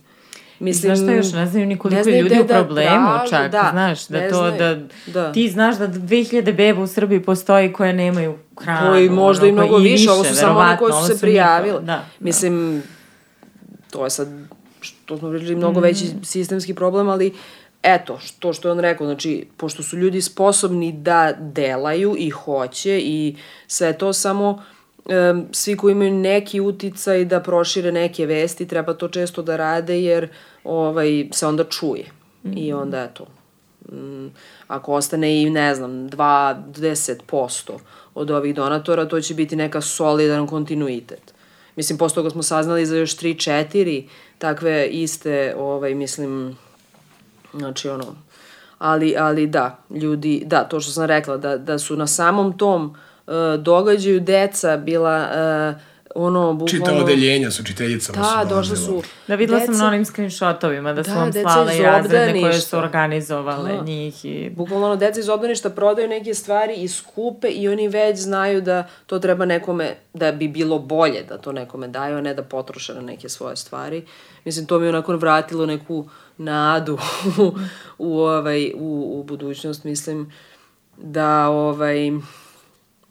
Mislim, Znaš šta još, ne znaju ni koliko ne je znaju ljudi u da problemu traže, čak, da, znaš, da to, znaju. da, Da. ti znaš da 2000 beba u Srbiji postoji koje nemaju hranu. koji možda i ono, mnogo koje- više, ovo su samo one koje su se prijavile. Da, Mislim, to je sad, što smo pričali, mnogo Mm. veći sistemski problem, ali eto, što što je on rekao, znači, pošto su ljudi sposobni da delaju i hoće i sve to samo svi koji imaju neki uticaj da prošire neke vesti, treba to često da rade jer ovaj, se onda čuje. I onda eto, mm, ako ostane i ne znam 20% od ovih donatora, to će biti neka solidan kontinuitet. Mislim, posle toga smo saznali za još 3-4 takve iste, ovaj, mislim, znači ono, ali, ali da, ljudi, da, to što sam rekla, da, da su na samom tom uh, događaju deca bila uh, ono, bukvalno... Čita odeljenja s učiteljicama Da, su su Da, videla sam na onim screenshotovima da su Da, vam deca slale iz razrede koje su organizovale Da. njih i... Bukvalno ono, deca iz obdaništa prodaju neke stvari i skupe i oni već znaju da to treba nekome, da bi bilo bolje da to nekome daju, a ne da potroše na neke svoje stvari. Mislim, to mi je onako vratilo neku nadu u, u, ovaj, u, u budućnost. Mislim da, ovaj,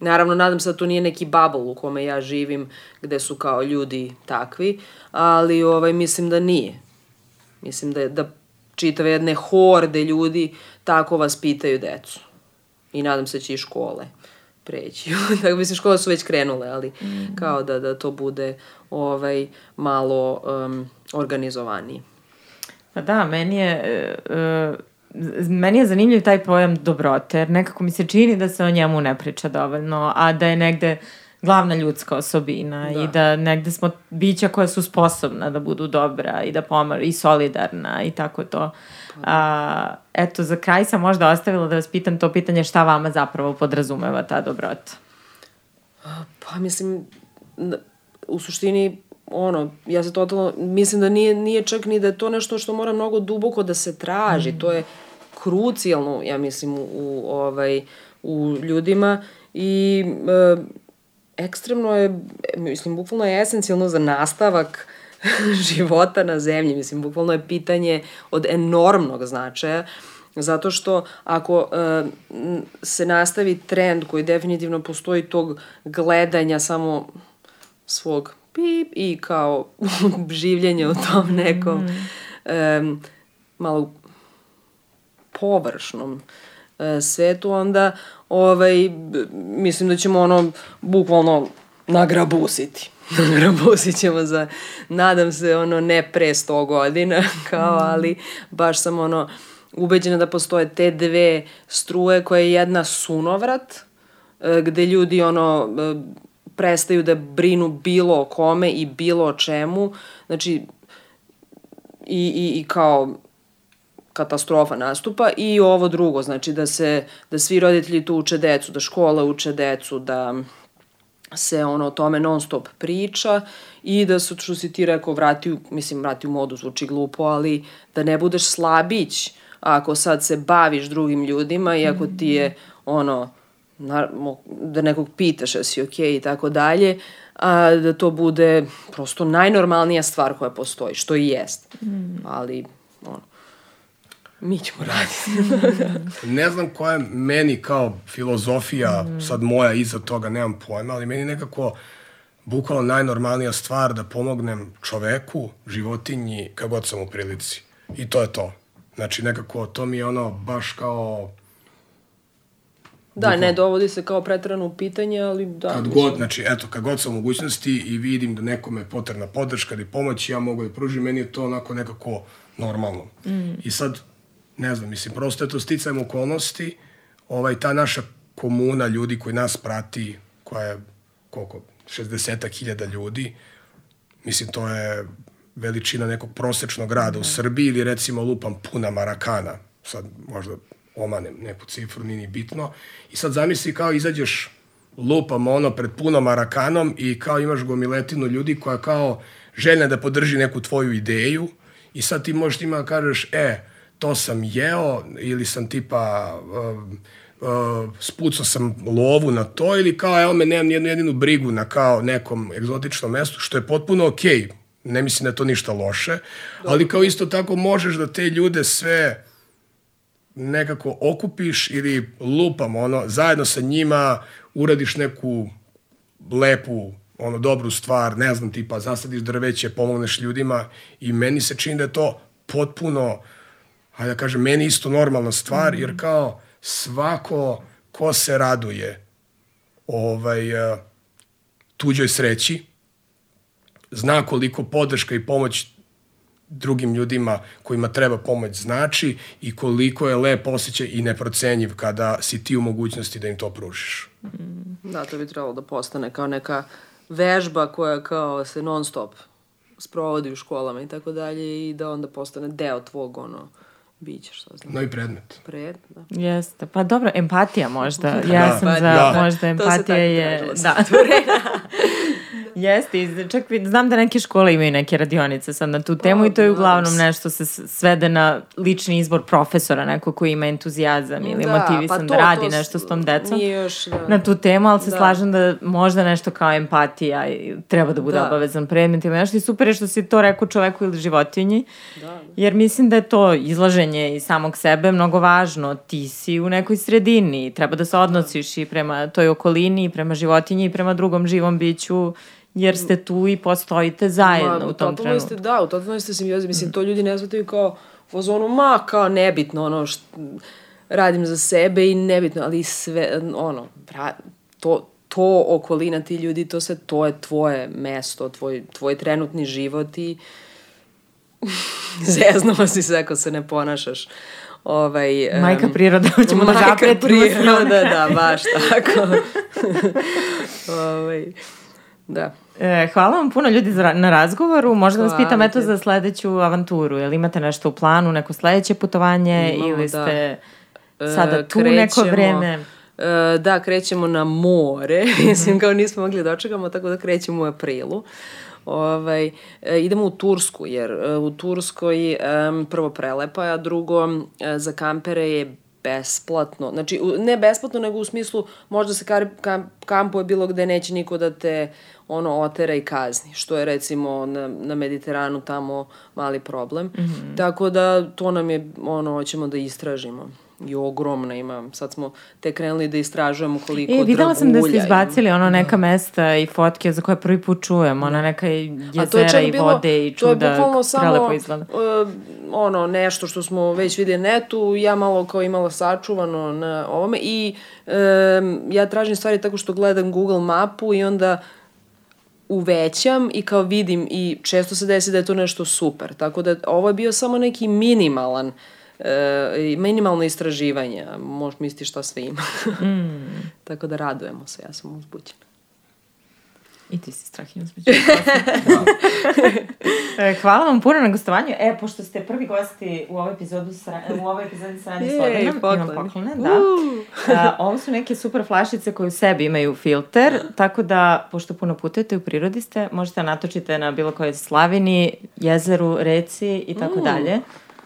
naravno, nadam se da to nije neki bubble u kome ja živim, gde su kao ljudi takvi, ali ovaj, mislim da nije. Mislim da, da čitave jedne horde ljudi tako vaspitaju decu. I nadam se da će i škole preći. Tako mislim, škole su već krenule, ali kao da, da to bude ovaj, malo um, organizovanije. Pa da, meni je... e, z- meni je zanimljiv taj pojam dobrote, jer nekako mi se čini da se o njemu ne priča dovoljno, a da je negde glavna ljudska osobina da. i da negde smo bića koja su sposobna da budu dobra i da pomažu i solidarna i tako to. A, eto, za kraj sam možda ostavila da vas pitam to pitanje šta vama zapravo podrazumeva ta dobrota. Pa mislim, u suštini, ono, ja se totalno, mislim da nije, nije čak ni da je to nešto što mora mnogo duboko da se traži, to je krucijalno, ja mislim, u, u, ovaj, u ljudima. I e, ekstremno je, mislim, bukvalno je esencijalno za nastavak života na zemlji, mislim, bukvalno je pitanje od enormnog značaja, Zato što ako e, se nastavi trend koji definitivno postoji tog gledanja samo svog pip i kao življenja u tom nekom e, malo površnom e, svetu, onda ovaj, mislim da ćemo ono bukvalno nagrabusiti. Nagrabusit ćemo za, nadam se, ono, ne pre 100 godina, kao, ali baš sam ono, ubeđena da postoje te dve struje koje je jedna sunovrat, e, gde ljudi ono e, prestaju da brinu bilo o kome i bilo o čemu. Znači, i, i, i kao katastrofa nastupa i ovo drugo, znači da se, da svi roditelji tu uče decu, da škola uče decu, da se ono o tome non stop priča i da se, što si ti rekao, vrati mislim, vrati u modu, zvuči glupo, ali da ne budeš slabić ako sad se baviš drugim ljudima i ako ti je ono, na, da nekog pitaš jesi okej okay i tako dalje, a da to bude prosto najnormalnija stvar koja postoji, što i jest. Ali, ono, mi ćemo raditi. Ne znam koja je meni kao filozofija, sad moja iza toga, nemam pojma, ali meni nekako bukvalno najnormalnija stvar da pomognem čoveku, životinji, kad god sam u prilici. I to je to. Znači nekako to mi je ono baš kao da, ne dovodi se kao pretrano u pitanje, ali da. kad mislim, god, znači eto, kad god sam u mogućnosti i vidim da nekome je potrebna podrška ili pomoć, ja mogu da pružim, meni je to onako nekako normalno. Mm. I sad, ne znam, mislim, prosto je to sticajem okolnosti, ovaj, ta naša komuna ljudi koji nas prati, koja je koliko, 60.000 ljudi, mislim, to je veličina nekog prosečnog grada u Srbiji ili recimo lupam puna Marakana, sad možda omanem neku cifru, nije ni bitno. I sad zamisli kao izađeš lupam ono pred punom Marakanom i kao imaš gomiletinu ljudi koja kao željna da podrži neku tvoju ideju i sad ti možeš njima da kažeš, e, to sam jeo ili sam tipa uh, uh, spucao sam lovu na to ili kao evo me nemam nijednu jedinu brigu na kao nekom egzotičnom mestu što je potpuno okej. ne mislim da je to ništa loše, ali kao isto tako možeš da te ljude sve nekako okupiš ili lupam ono, zajedno sa njima uradiš neku lepu, ono, dobru stvar, ne znam, tipa, zasadiš drveće, pomogneš ljudima i meni se čini da je to potpuno, hajde da kažem, meni isto normalna stvar, jer kao svako ko se raduje ovaj, eh, tuđoj sreći, zna koliko podrška i pomoć drugim ljudima kojima treba pomoć znači i koliko je lep osjećaj i neprocenjiv kada si ti u mogućnosti da im to pružiš. Da, to bi trebalo da postane kao neka vežba koja kao se non stop sprovodi u školama i tako dalje i da onda postane deo tvog ono bića, šta znam. Novi predmet. Pred, da. Jeste. Pa dobro, empatija možda. Ja Da, sam za, da. možda To se empatija tako je... Da. Jeste, čak znam da neke škole imaju neke radionice sad na tu temu i to je uglavnom nešto se svede na lični izbor profesora, neko koji ima entuzijazam ili Da, motivisan pa da to- radi to nešto s tom decom. Još, da. na tu temu, ali se Da. slažem da možda nešto kao empatija treba da bude Da. obavezan predmet ili nešto i super je što si to rekao čoveku ili životinji, Da. jer mislim da je to izlaženje i samog sebe mnogo važno. Ti si u nekoj sredini, treba da se odnosiš i prema toj okolini, i prema životinji i prema drugom živom biću, jer ste tu i postojite zajedno Ma, u tom trenutku. Ste, da, u totalno ste simbiozi. Mislim, to ljudi ne shvataju kao u fazonu, ma, kao nebitno, ono, št, radim za sebe i nebitno, ali sve, ono, pra, to, to okolina ti ljudi, to sve, to je tvoje mesto, tvoj, tvoj trenutni život i zeznula si se ako se ne ponašaš. Ovaj, Majka priroda, hoćemo da majka zapretimo sve priroda, da, baš tako. ovaj, da. E, hvala vam puno ljudi za, na razgovoru. Možda vas Hvala pitam eto za sledeću avanturu. Jel imate nešto u planu, neko sledeće putovanje Imamo, ili da. ste E, sada tu neko krećemo- vreme? E, da, krećemo na more. Mislim, kao nismo mogli da dočekamo, tako da krećemo u aprilu. Ovaj, e, idemo u Tursku, jer u Turskoj em, prvo prelepa, a drugo za kampere je besplatno. Znači, ne besplatno, nego u smislu možda se kar, kam, kampuje bilo gde neće niko da te ono otera i kazni, što je recimo na, na Mediteranu tamo mali problem. Mm -hmm. Tako da to nam je, ono, hoćemo da istražimo. I ogromna ima. Sad smo te krenuli da istražujemo koliko E, videla sam da ste dragulja izbacili ono neka mesta i fotke za koje prvi put čujem, ona neka A to je jezera čak i bilo, vode i to je čuda, bukvalno samo prelepo izgleda. uh, ono nešto što smo već vidjeli na netu, ja malo kao imala sačuvano na ovome i um, ja tražim stvari tako što gledam Google mapu i onda uvećam i kao vidim i često se desi da je to nešto super. Tako da ovo je bio samo neki minimalan e, minimalno istraživanje. Možeš misliti šta sve ima. Mm. Tako da radujemo se, ja sam uzbuđena. I ti si strahinja uzbuđena. E, Hvala vam puno na gostovanju. E, pošto ste prvi gosti u ovoj epizodu sra, u ovoj epizodi Sranje Jej, Slodenom, imam poklone, da. A, ovo su neke super flašice koje u sebi imaju filter, tako da, pošto puno putujete u prirodi ste, možete da natočite na bilo kojoj slavini, jezeru, reci i tako dalje.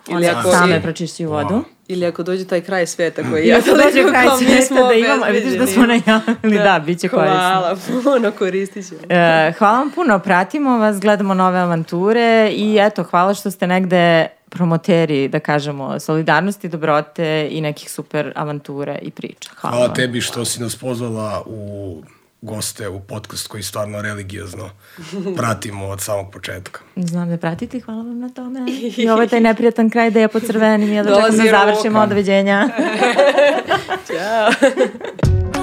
Ili ako- same pročišćuju vodu. Ili ako dođe taj kraj sveta koji ja ako dođe kraj sveta smo da imamo, a vidiš da smo najavili, da, bit će korisno. Hvala puno, koristit ćemo. E, hvala vam puno, pratimo vas, gledamo nove avanture i eto, hvala što ste negde promoteri, da kažemo, solidarnosti, dobrote i nekih super avanture i priča. Hvala, Hvala tebi što si nas pozvala u goste u podcast koji stvarno religiozno pratimo od samog početka. Znam da pratite, hvala vam na tome. I ovo je taj neprijatan kraj da ja pocrvenim ja da čekam da završimo Roka. od doviđenja. Ćao.